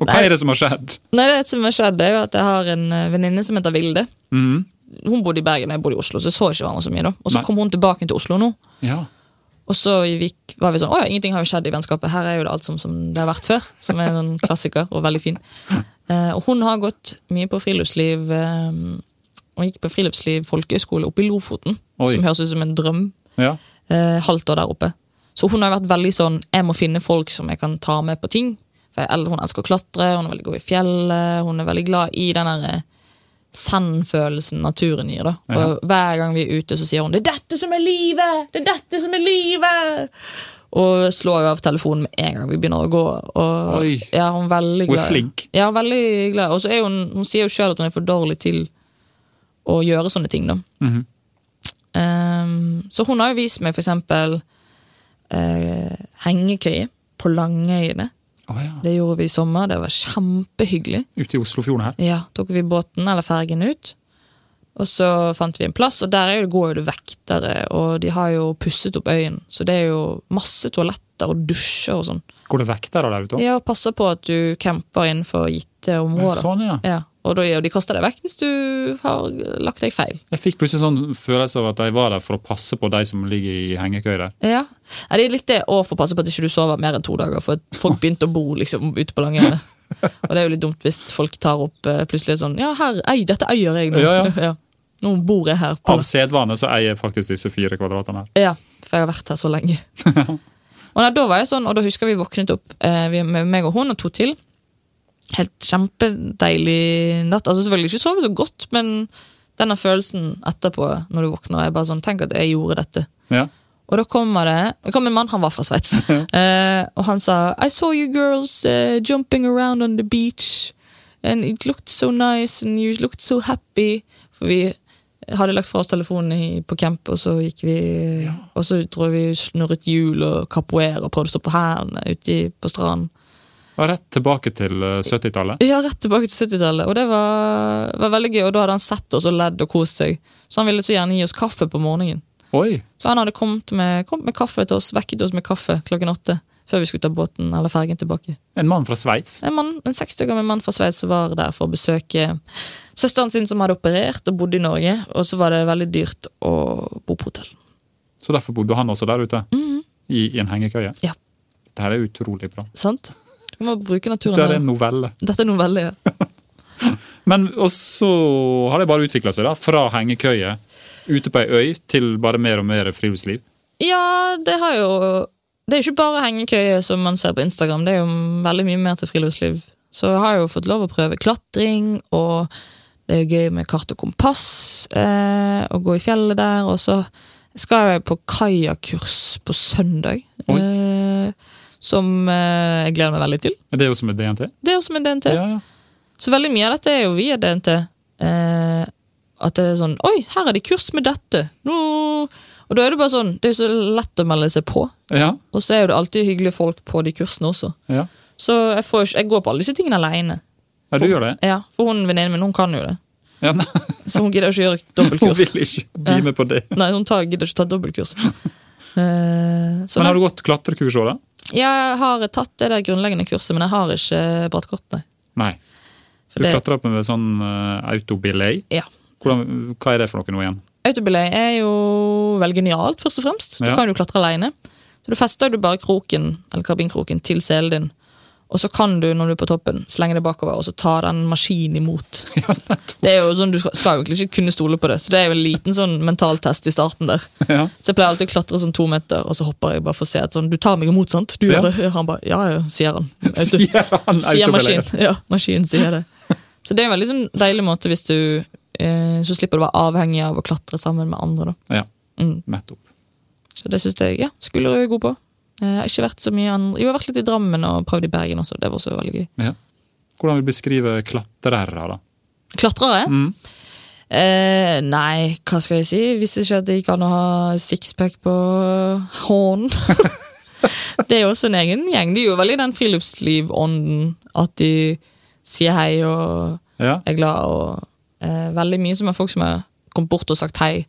Og hva er det som har skjedd? Nei, Det som har skjedd, er jo at jeg har en eh, venninne som heter Vilde. Mm. Hun bodde i Bergen, jeg bodde i Oslo, så jeg så ikke hverandre så mye. da Og så Nei. kom hun tilbake til Oslo nå. Ja. Og så gikk, var vi sånn Å ja, ingenting har jo skjedd i vennskapet. Her er jo det alt som, som det har vært før. Som er en klassiker og veldig fin. Eh, og hun har gått mye på friluftsliv. Eh, og gikk på friluftsliv folkehøgskole oppe i Lofoten. Oi. Som høres ut som en drøm. Ja. Eh, halvt år der oppe. Så hun har vært veldig sånn Jeg må finne folk som jeg kan ta med på ting. For jeg, Hun elsker å klatre, hun er veldig god i fjellet. Hun er veldig glad i den der send-følelsen naturen gir. da Og Hver gang vi er ute, så sier hun 'Det er dette som er livet!' Det er dette som er livet! Og slår jo av telefonen med en gang vi begynner å gå. Og, ja, hun er veldig Hun er flink. Ja, veldig glad. Og så er hun, hun sier jo sjøl at hun er for dårlig til å gjøre sånne ting. da Mhm. Ehm, Så hun har jo vist meg for eksempel eh, hengekøye på Langøyene. Oh, ja. Det gjorde vi i sommer. Det var kjempehyggelig. Ute i Oslofjorden her. Ja, tok vi båten eller fergen ut. Og så fant vi en plass, og der er går det vektere, og de har jo pusset opp øyen. Så det er jo masse toaletter og dusjer og sånn. Går det vektere der ute òg? Ja, og passer på at du camper innenfor gitte områder. Sånn, ja. Ja, og, de kaster deg vekk hvis du har lagt deg feil. Jeg fikk plutselig sånn følelse av at jeg var der for å passe på de som ligger i hengekøye der. Ja, ja Det er litt det å få passe på at ikke du sover mer enn to dager, for folk <laughs> begynte å bo liksom ute på Langøyene. Og det er jo litt dumt hvis folk tar opp eh, plutselig sånn Ja, her, ei, dette eier jeg nå. Ja, <laughs> ja. Nå bor jeg her. på Av sedvane så eier jeg faktisk disse fire kvadratene her. Ja, for jeg har vært her så lenge. <laughs> og da, da var jeg sånn, og da husker vi våknet opp, eh, vi, med meg og hun og to til. Helt kjempedeilig natt. Altså Selvfølgelig ikke sovet så godt, men denne følelsen etterpå, når du våkner, er bare sånn Tenk at jeg gjorde dette. Ja. Og da kommer det Det kom en mann, han var fra Sveits. <laughs> uh, og han sa I saw you girls uh, jumping around on the beach. And it looked so nice, and you looked so happy. For vi hadde lagt fra oss telefonen på camp, og så gikk vi Og så tror jeg vi snurret hjul og capoeira og prøvde å stå på hælene ute på stranden. Og rett tilbake til eh, 70-tallet. Ja, rett tilbake til 70-tallet. Og det var, var veldig gøy. Og da hadde han sett oss og ledd og kost seg. Så han ville så gjerne gi oss kaffe på morgenen. Oi! Så han hadde kommet med, kommet med kaffe til oss, vekket oss med kaffe klokken åtte. Før vi skulle ta båten eller fergen tilbake. En mann fra Sveits. En, mann, en 60 år gammel mann fra Sveits var der for å besøke søsteren sin som hadde operert og bodde i Norge. Og så var det veldig dyrt å bo på hotell. Så derfor bodde han også der ute. I, I en hengekøye. Ja. Dette er utrolig bra. Sant? Du må bruke naturen. Dette er en novelle. Dette er novelle, ja. <laughs> Men og så har det bare utvikla seg, da. Fra hengekøye ute på ei øy til bare mer og mer friluftsliv. Ja, det har jo Det er jo ikke bare hengekøye som man ser på Instagram, det er jo veldig mye mer til friluftsliv. Så jeg har jo fått lov å prøve klatring, og det er gøy med kart og kompass, eh, og gå i fjellet der, og så skal jeg på kajakkurs på søndag. Oi. Eh, som eh, jeg gleder meg veldig til. Er det som et DNT? Det er også med DNT. Ja, ja. Så veldig mye av dette er jo via DNT. Eh, at det er sånn Oi, her er det kurs med dette! Nå... Og da er det bare sånn, det er jo så lett å melde seg på. Ja, Og så er jo det alltid hyggelige folk på de kursene også. ja. Så jeg, får, jeg går på alle disse tingene aleine. ja du gjør det? Ja, for hun venninnen min hun kan jo det. Ja, <laughs> Så hun gidder ikke gjøre hun vil ikke bli med på det. Nei, hun tar, gidder ikke ta dobbeltkurs. <laughs> Eh, så Men nei. har du gått klatrekurs òg, da? Jeg har tatt det der grunnleggende kurset, men jeg har ikke brattkort, nei. Nei. Du det, klatrer opp med sånn uh, autobillet? ja. Hvordan, hva er det for noe nå igjen? Autobillet er jo vel genialt, først og fremst. Du Ja. kan jo klatre alene. Så du fester du bare kroken, eller karbinkroken til selen din. Og så kan du, når du er på toppen, slenge det bakover, og så ta den maskinen imot. <laughs> det er jo sånn, Du skal skal jo egentlig ikke kunne stole på det, så det er jo en liten sånn mentaltest i starten der. Ja. Så jeg pleier alltid å klatre sånn to meter, og så hopper jeg bare for å se sånn, du tar meg imot, sant? Du Ja. gjør det. Han bare, ja, ja, sier han. <laughs> Sier han sier maskin. Ja, maskinen sier det. Så det er en veldig sånn deilig måte hvis du eh, Så slipper du å være avhengig av å klatre sammen med andre. da. Ja, Mm. nettopp. Så det syns jeg ja, Skullerud er god på. Eh, Jeg har ikke vært så mye andre Jo, jeg har vært litt i Drammen og prøvd i Bergen også. Det var også veldig gøy. Ja. Hvordan vil du beskrive klatrere, da? Klatrere? Mm. Eh, nei, hva skal jeg si? Visste ikke at det gikk an å ha sixpack på hånden. <laughs> det er jo også en egen gjeng. De er jo veldig den friluftslivånden at de sier hei og Ja. er glad. og eh, Veldig mye som er folk som har kommet bort og sagt hei.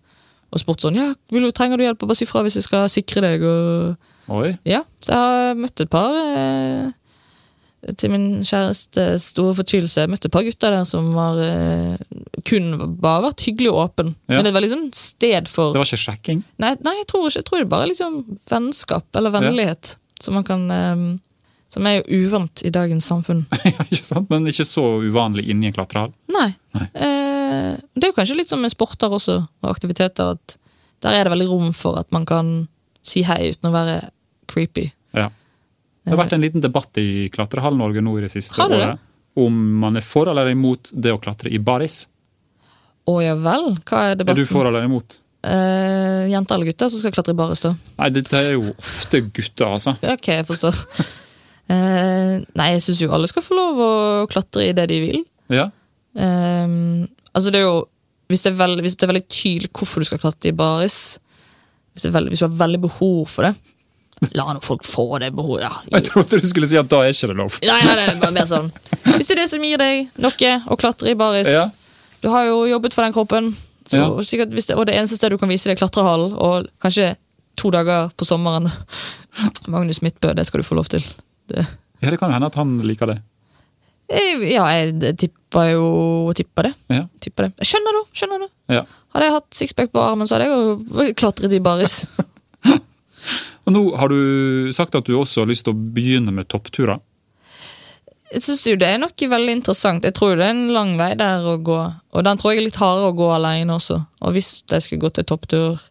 Og spurt sånn ja, vil du, trenger du hjelp, bare si fra hvis jeg skal sikre deg. og Oi. Ja, så jeg har møtt et par eh, til min kjærestes store fortvilelse. Jeg møtte et par gutter der som var eh, kun bare vært hyggelig og åpen. Ja. Men det var liksom sted for Det var ikke sjekking? Nei, nei jeg, tror ikke, jeg tror det bare liksom vennskap eller vennlighet. Som man kan eh, Som er jo uvant i dagens samfunn. <laughs> Ja, ikke sant? Men ikke så uvanlig inni en klatrehall? Nei. Nei. Eh, det er jo kanskje litt som med sporter også, og aktiviteter, at der er det veldig rom for at man kan si hei uten å være creepy. Ja. Det har vært en liten debatt i Klatrehall-Norge nå i det siste Har det det? året. Om man er for eller imot det å klatre i baris. Å ja vel, hva er debatten? Er du for eller imot? Uh, jenter eller gutter som skal klatre i baris, da? Nei, dette er jo ofte gutter, altså. <laughs> Ok, jeg forstår. uh, nei, jeg syns jo alle skal få lov å klatre i det de vil. Ja, Uh, altså, det er jo hvis det, er veld, hvis det er veldig tydelig hvorfor du skal klatre i baris, hvis, det veldig, hvis du har veldig behov for det, la nå folk få det behovet. Ja. Jeg trodde du skulle si at da er ikke det lov. Nei, nei, det er bare mer sånn. Hvis det er det som gir deg noe å klatre i baris Ja. Du har jo jobbet for den kroppen, så Ja. sikkert, hvis det, og det eneste stedet du kan vise det, er klatrehallen, og kanskje to dager på sommeren. Magnus Midtbø, det skal du få lov til. Det. Ja, Det kan hende at han liker det. Ja, jeg tipper jo tipper det. Ja. tipper det. Jeg skjønner det. skjønner det. Ja. Hadde jeg hatt sixpack på armen, så hadde jeg jo klatret i baris. <laughs> Og nå har du sagt at du også har lyst til å begynne med toppturer. Jeg synes jo det er noe veldig interessant. Jeg tror det er en lang vei der å gå. Og den tror jeg er litt hardere å gå alene også. Og hvis jeg skulle gått en topptur,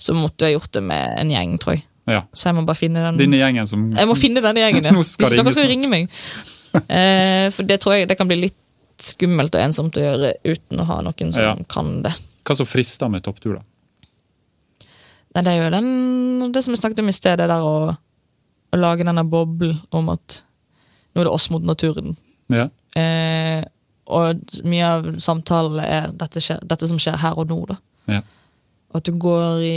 så måtte jeg gjort det med en gjeng, tror jeg. Ja. Så jeg må bare finne den Denne gjengen som Jeg må finne denne gjengen, ja. <laughs> Hvis dere skal ringes ringe meg. <laughs> Eh, for det tror jeg det kan bli litt skummelt og ensomt å gjøre uten å ha noen som Ja. kan det. Hva som frister med topptur, da? Nei, det er jo den, det som jeg snakket om i sted, det der å, å lage denne boblen om at nå er det oss mot naturen. Ja. Eh, og mye av samtalen er dette, skjer, dette som skjer her og nå. da. Ja. Og at du går i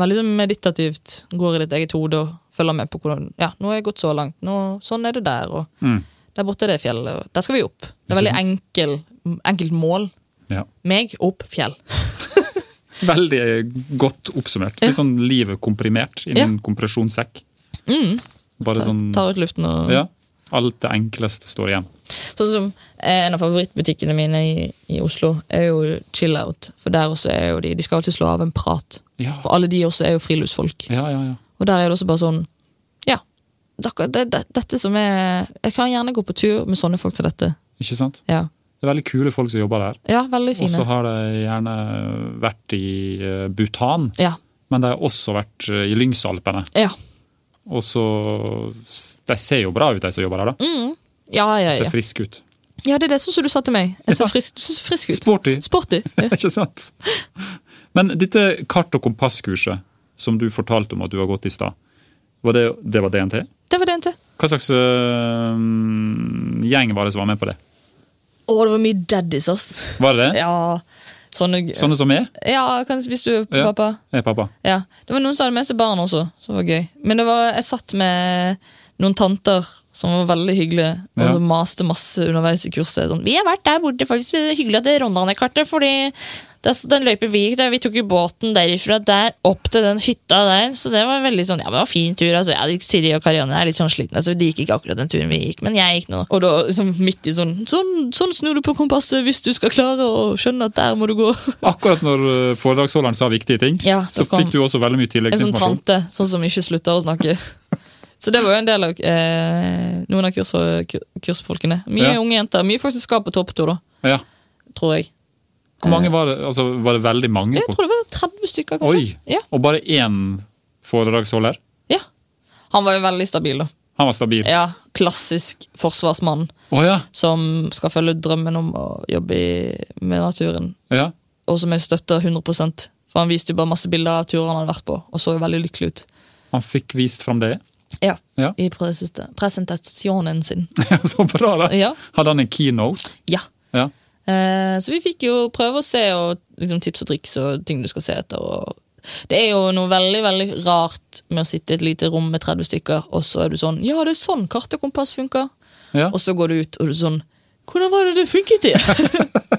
Veldig meditativt går i ditt eget hode og følger med på hvordan Ja, nå har jeg gått så langt. Nå, sånn er det der. Og Mm. der borte er det fjellet. Og der skal vi opp. Det er veldig enkel, enkelt mål. ja. Meg opp fjell. <laughs> Veldig godt oppsummert. Litt sånn livet komprimert i en kompresjonssekk. Mm. Bare sånn Tar ut luften og Ja. Alt det enkleste står igjen. Sånn som eh, En av favorittbutikkene mine i, i Oslo er jo Chill Out. For der også er jo de De skal alltid slå av en prat. Ja, For alle de også er jo friluftsfolk. ja, ja. ja. Og der er det også bare sånn Ja, det, det, dette som er Jeg kan gjerne gå på tur med sånne folk som dette. Ikke sant? Ja, Det er veldig kule folk som jobber der. ja veldig fine. Og så har de gjerne vært i eh, Bhutan, Ja, men de har også vært eh, i Lyngsalpene. ja. Og så De ser jo bra ut, de som jobber der. da. Mm. Ja, ja, De Ser ja. friske ut. ja, det er det sånn som du sa til meg. Jeg ser Ja. frisk, frisk ut. Sporty. Sporty. Ja. <laughs> Ikke sant? Men dette kart- og kompasskurset som du fortalte om at du har gått i stad, var det, det var DNT? Det var DNT. Hva slags øh, gjeng var det som var med på det? Å, det var mye daddies, ass. Var det det? Ja, sånne Sånne som er? Ja, kanskje hvis du er Ja. pappa. Jeg er pappa. Ja, Det var noen som hadde med seg barn også, som var gøy. Men det var, jeg satt med noen tanter som var veldig hyggelige, og Ja. maste masse underveis i kurset. Sånn, vi har vært der borte, faktisk. Er hyggelig at det Rondane-kartet, fordi den løypa vi gikk der, vi tok jo båten derifra der opp til den hytta der, så det var veldig sånn, ja, det var fin tur. altså, ja, Siri og Karianne er litt sånn slitne, så de gikk ikke akkurat den turen vi gikk, men jeg gikk nå. Og da liksom midt i sånn, sånn, sånn snur du på kompasset hvis du skal klare å skjønne at der må du gå. <laughs> Akkurat når øh, foredragsholderen sa viktige ting, Ja, så kom- fikk du også veldig mye tilleggsinformasjon. En sånn tante sånn som ikke slutter å snakke. <laughs> Så det var jo en del av eh, noen av kurs, kursfolkene. Mye Ja. unge jenter. Mye folk som skal på topptur, da, Ja. tror jeg. Hvor mange var det? Altså, var det veldig mange? Jeg tror det var 30 stykker, kanskje. Oi! Ja, Og bare én foredragsholder? ja. Han var jo veldig stabil, da. Han var stabil. Ja, Klassisk forsvarsmann ja. som skal følge drømmen om å jobbe i, med naturen. ja. Og som jeg støtter 100% For han viste jo bare masse bilder av turer han hadde vært på, og så jo veldig lykkelig ut. Han fikk vist fram det. Ja, Ja. I presentasjonen sin. <laughs> Så bra, da! Ja. Hadde han en keynote? ja. Ja. Eh, så vi fikk jo prøve å se og liksom, tips og triks og ting du skal se etter. Og det er jo noe veldig veldig rart med å sitte i et lite rom med 30 stykker, og så er du sånn Ja, det er sånn kart og kompass funker. Ja. Og så går du ut og du er sånn Hvordan var det det funket i?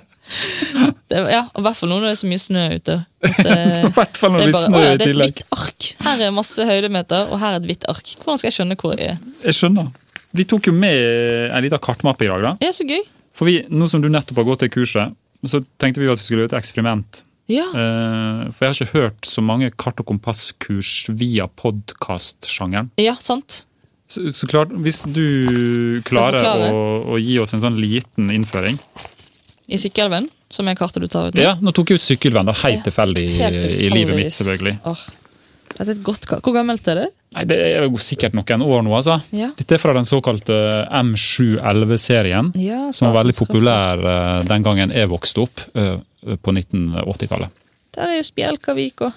<laughs> det, ja, I hvert fall nå når det er så mye snø ute. <laughs> Eh, I hvert fall når det er bare, snø «Å ja, det er et hvitt ark. Her er masse høydemeter, og her er et hvitt ark. Hvordan skal jeg skjønne hvor jeg er? Jeg skjønner. Vi tok jo med en liten kartmappe i dag. da. Ja, så gøy. For vi, Nå som du nettopp har gått det kurset, så tenkte vi jo at vi skulle gjøre et eksperiment. Ja. Eh, for jeg har ikke hørt så mange kart- og kompasskurs via podkastsjangeren. ja, sant. Så, så klart, hvis du klarer å, å gi oss en sånn liten innføring I Sykkylven, som er kartet du tar ut nå. Ja, Nå tok jeg ut sykkelvenn, da, helt tilfeldig i livet mitt. selvfølgelig. Åh, Dette er et godt kart. Hvor gammelt er det? Nei, Det er jo sikkert noen år nå. altså. Ja. Dette er fra den såkalte M711-serien, Ja, som var veldig populær uh, den gangen jeg vokste opp uh, på 1980-tallet. Der er jo Spjelkavik og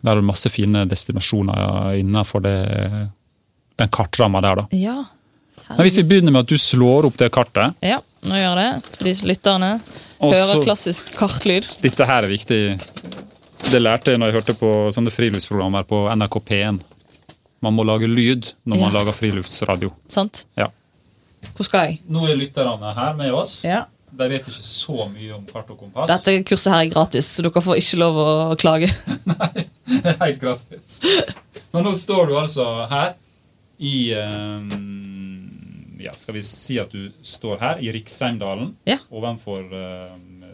Der er det masse fine destinasjoner innenfor det, den kartramma der. da. Ja. Men Hvis vi begynner med at du slår opp det kartet Ja, nå gjør jeg det. De lytterne hører klassisk kartlyd. Dette her er viktig. Det lærte jeg når jeg hørte på sånne friluftsprogrammer på NRK P1. Man må lage lyd når man Ja. lager friluftsradio. Sant? Ja. Hvor skal jeg? Nå er lytterne her med oss. Ja. De vet ikke så mye om kart og kompass. Dette kurset her er gratis, så dere får ikke lov å klage. <laughs> Det er helt gratis. Men nå står du altså her i um, Ja, skal vi si at du står her i Riksheimdalen Ja. ovenfor um,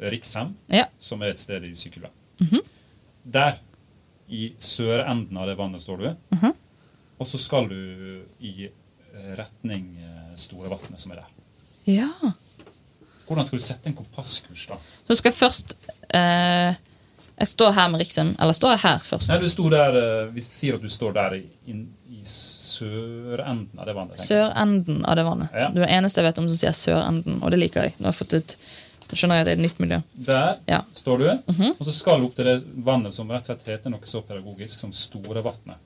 Riksheim, Ja. som er et sted i Sykkylven. Mhm. Der, i sørenden av det vannet, står du. Mhm. Og så skal du i eh, retning eh, Storevatnet, som er der. ja. Hvordan skal du sette en kompasskurs, da? Så skal jeg først eh, Jeg står her med Riksheim. Eller står jeg her først? Nei, du sto der, eh, Vi sier at du står der i, i sørenden av det vannet. Sørenden av det vannet. Ja. Du er eneste jeg vet om som sier sørenden, og det liker jeg. Nå har jeg fått et da skjønner jeg at det er et nytt miljø. Der Ja. står du, Mhm. og så skal du opp til det vannet som rett og slett heter noe så pedagogisk som Storevatnet.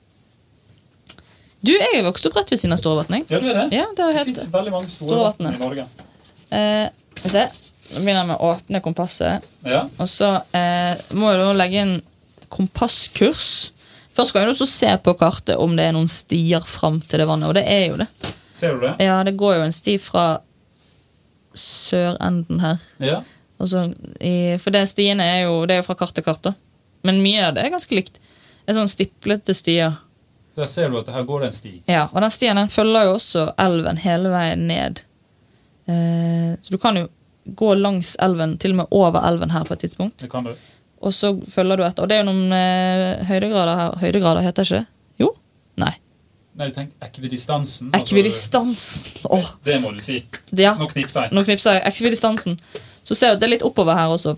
Du, jeg er vokst opp rett ved siden av Storevatnet. Ja, det er det. Ja, det Det fins veldig mange store Storevatnet. i Norge. eh, vi se. Nå begynner jeg med å åpne kompasset. Ja, Og så eh, må da legge inn kompasskurs. Først skal jeg også se på kartet om det er noen stier fram til det vannet, og det er jo det. Ser du det? Ja, det går jo en sti fra sørenden her. Ja. Så i, for det stiene er jo Det er jo fra kart til kart, da. Men mye av det er ganske likt. Det er sånn stiplete stier. Der ser du at her går det en sti. Ja, Og den stien den følger jo også elven hele veien ned. Eh, så du kan jo gå langs elven, til og med over elven her på et tidspunkt. Det kan du. Og så følger du etter. Og det er jo noen eh, høydegrader her. Høydegrader heter ikke det? Jo? Nei. Nei, du tenker ekvidistansen. altså- Ekvidistansen. Åh, Det må du si. ja. Nå knipser jeg. Nå knipser jeg. Ekvidistansen. Så ser du at det er litt oppover her også.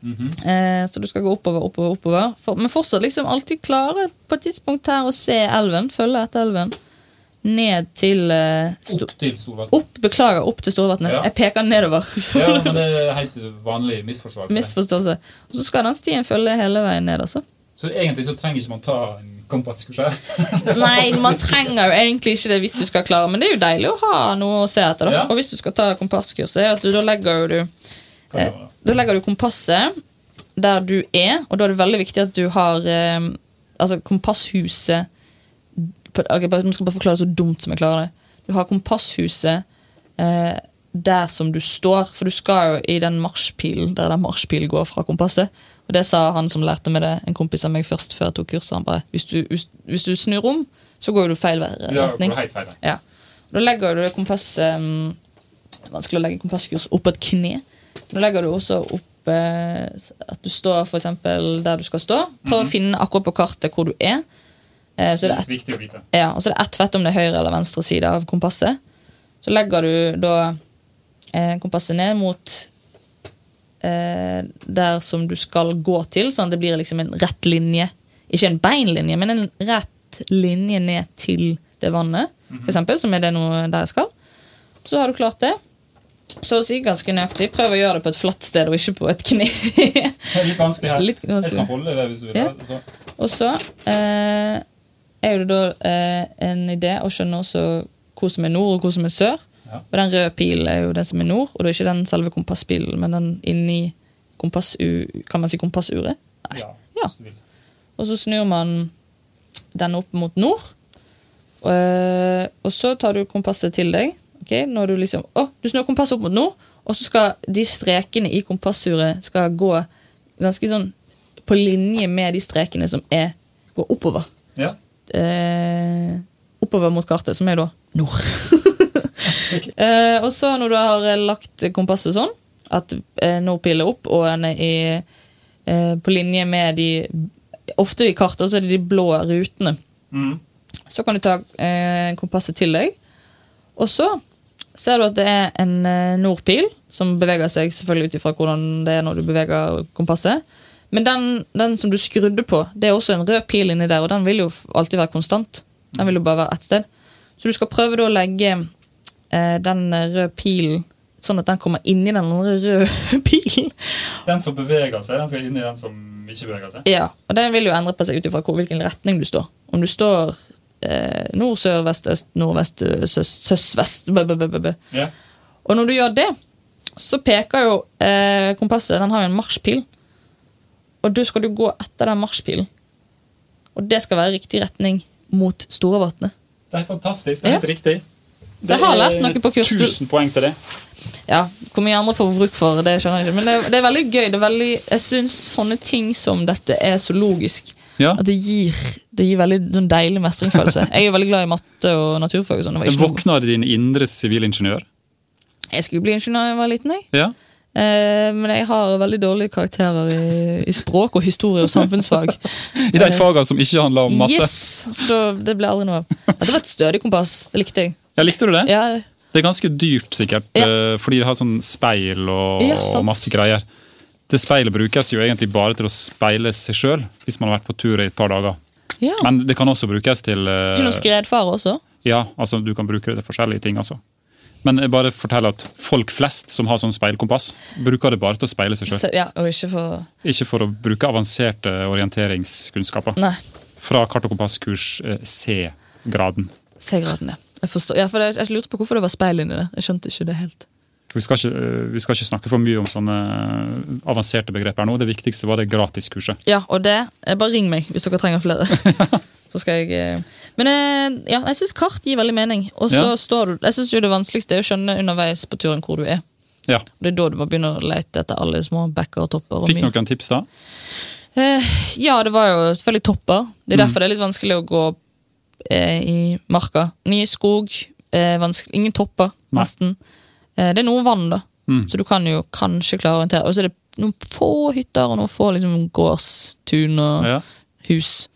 Mhm. Eh, så du skal gå oppover, oppover, oppover. For, men fortsatt liksom alltid klare på et tidspunkt her å se elven. Følge etter elven. Ned til eh, Opp til Storvatnet. Beklager, opp til Storvatnet. Ja. Jeg peker nedover. <laughs> Så Ja, men det er helt vanlig misforståelse. Misforståelse. Og så skal den stien følge hele veien ned, altså. Så egentlig så trenger ikke man ta en kompasskurs. <laughs> Nei, man trenger jo egentlig ikke det hvis du skal klare, men det er jo deilig å ha noe å se etter. da. Ja. Og hvis du skal ta kompasskurset, du, da legger du Hva da? Legger du kompasset der du er, og da er det veldig viktig at du har eh, altså kompasshuset på- ok, Jeg skal bare forklare det så dumt som jeg klarer det. Du har kompasshuset eh, der som du står, for du skal jo i den marsjpilen der den marsjpilen går fra kompasset. Og det sa han som lærte meg det, en kompis av meg først før jeg tok kurset. Han bare, hvis du, hvis, du snur om, så går du feil retning. Ja, feil. Ja. Da legger du det kompasset um, Vanskelig å legge kompasskurs opp et kne. Da legger du også opp uh, at du står for der du skal stå. Prøv å finne akkurat på kartet hvor du er. Uh, så er det et, Viktig å vite. ja, og så er det ett fett om det er høyre eller venstre side av kompasset. Så legger du da uh, kompasset ned mot der som du skal gå til, sånn det blir liksom en rett linje. Ikke en beinlinje, men en rett linje ned til det vannet, for eksempel, som er det noe der jeg skal. Så har du klart det. Så å si ganske nøyaktig. Prøv å gjøre det på et flatt sted og ikke på et kne. <laughs> Litt vanskelig her. Litt vanskelig. Jeg skal holde det hvis du vil. Ja. Og så eh, er det da eh, en idé å skjønne også hvor som er nord og hvor som er sør. Ja. Og den røde pilen er jo den som er nord, og det er ikke den selve kompasspilen, men den inni kompassu, kan man si kompassuret. Nei. Ja, Ja. hvis du vil. Og så snur man den opp mot nord. Og, eh, og så tar du kompasset til deg. Okay, Når Du liksom, å, du snur kompasset opp mot nord, og så skal de strekene i kompassuret skal gå ganske sånn på linje med de strekene som er, går oppover. Ja. Eh, oppover mot kartet, som er da nord. <laughs> <laughs> eh, og så når du har eh, lagt kompasset sånn, at eh, nordpil er opp, og den er i, eh, på linje med de Ofte i kartet så er det de blå rutene. Mm. Så kan du ta eh, kompasset til deg, og så ser du at det er en eh, nordpil, som beveger seg selvfølgelig ut ifra hvordan det er når du beveger kompasset. Men den, den som du skrudde på, det er også en rød pil inni der, og den vil jo alltid være konstant. Den vil jo bare være ett sted. Så du skal prøve å legge den røde pilen sånn at den kommer inni den andre røde <laughs> pilen. Den som beveger seg, den skal inn i den som ikke beveger seg. Ja, og den vil jo endre på seg ut ifra hvilken retning du står. Om du står eh, nord, sør, vest, øst, nordvest, søs, søs, vest b, b, b, yeah. Og når du gjør det, så peker jo eh, kompasset Den har jo en marsjpil. Og da skal du gå etter den marsjpilen. Og det skal være riktig retning mot Storevatnet. Det er fantastisk. Det er Ja. helt riktig. Så jeg har lært noe på kurs. 1000 poeng til det. Ja, Hvor mye andre får bruk for, det skjønner jeg ikke. Men det, det er veldig gøy. Det er veldig, jeg syns sånne ting som dette er så logisk. Ja. At det gir, det gir veldig sånn deilig mestringsfølelse. Jeg er veldig glad i matte og naturfag. og sånn. Det noe- våkner din indre sivilingeniør. Jeg skulle bli ingeniør da jeg var liten. jeg. Ja. Eh, men jeg har veldig dårlige karakterer i, i språk og historie og samfunnsfag. <laughs> I de fagene som ikke handler om matte. Yes! Så det ble aldri noe av. Dette var et stødig kompass. Det likte jeg. Ja, likte du det? Ja, Det er ganske dyrt, sikkert, Ja. eh, fordi det har sånn speil og, Ja, og masse greier. Det speilet brukes jo egentlig bare til å speile seg sjøl, hvis man har vært på tur i et par dager. ja. Men det kan også brukes til uh, Ikke noe skredfare også? Ja, altså du kan bruke det til forskjellige ting. altså. Men jeg bare forteller at folk flest som har sånn speilkompass, bruker det bare til å speile seg sjøl. Ja, og ikke for Ikke for å bruke avanserte orienteringskunnskaper. Nei. Fra kart- og kompasskurs eh, C-graden. C-graden, ja. Jeg forstår. Ja, for jeg, jeg lurte på hvorfor det var speil inni det. Jeg skjønte ikke det helt. Vi skal, ikke, eh, vi skal ikke snakke for mye om sånne avanserte begreper nå. Det viktigste var det gratiskurset. Ja, og det eh, Bare ring meg hvis dere trenger flere. <laughs> Så skal jeg eh, Men eh, ja, jeg syns kart gir veldig mening. Og så Ja. står du Jeg synes jo det vanskeligste er å skjønne underveis på turen hvor du er. Ja. Det er da du må begynne å lete etter alle små backer og topper. Og Fikk noen tips da? Eh, ja, det var jo selvfølgelig topper. Det er Mm. derfor det er litt vanskelig å gå eh, i marka. Nye skog, eh, ingen topper, nesten. Eh, det er noe vann, da, Mm. så du kan jo kanskje klare å orientere. Og så er det noen få hytter og noen få liksom, gårdstun og Ja. hus.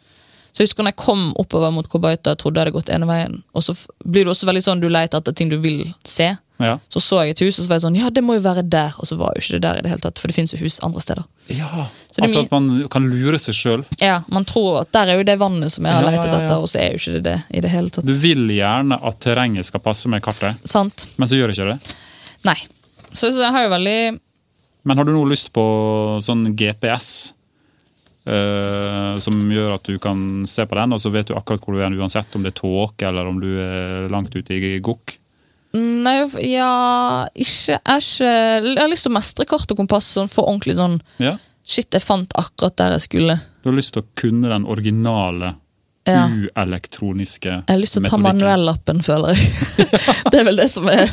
Så jeg husker når jeg kom oppover mot Kobaita, trodde jeg hadde gått ene veien. Og så blir det også veldig sånn du leter etter ting du vil se. Ja. Så så jeg et hus, og så var jeg sånn, ja, det må jo være der. Og så var jo ikke det der i det hele tatt, for det finnes jo hus andre steder. ja. Er Altså at man kan lure seg sjøl. Ja, Man tror at der er jo det vannet som jeg har Ja, letet etter, og så er jo ikke det det i det hele tatt. Du vil gjerne at terrenget skal passe med kartet, S- Sant? men så gjør det ikke det. Nei. Så, så jeg har jo veldig Men har du nå lyst på sånn GPS? Uh, som gjør at du kan se på den, og så vet du akkurat hvor du er uansett om det er tåke eller om du er langt ute i gokk? Nei, ja ikke, ikke jeg har lyst til å mestre kart og kompass sånn, for ordentlig sånn Ja. Shit, jeg fant akkurat der jeg skulle. Du har lyst til å kunne den originale, Ja. uelektroniske Jeg har lyst til å ta manuellappen, føler jeg. <laughs> det er vel det som er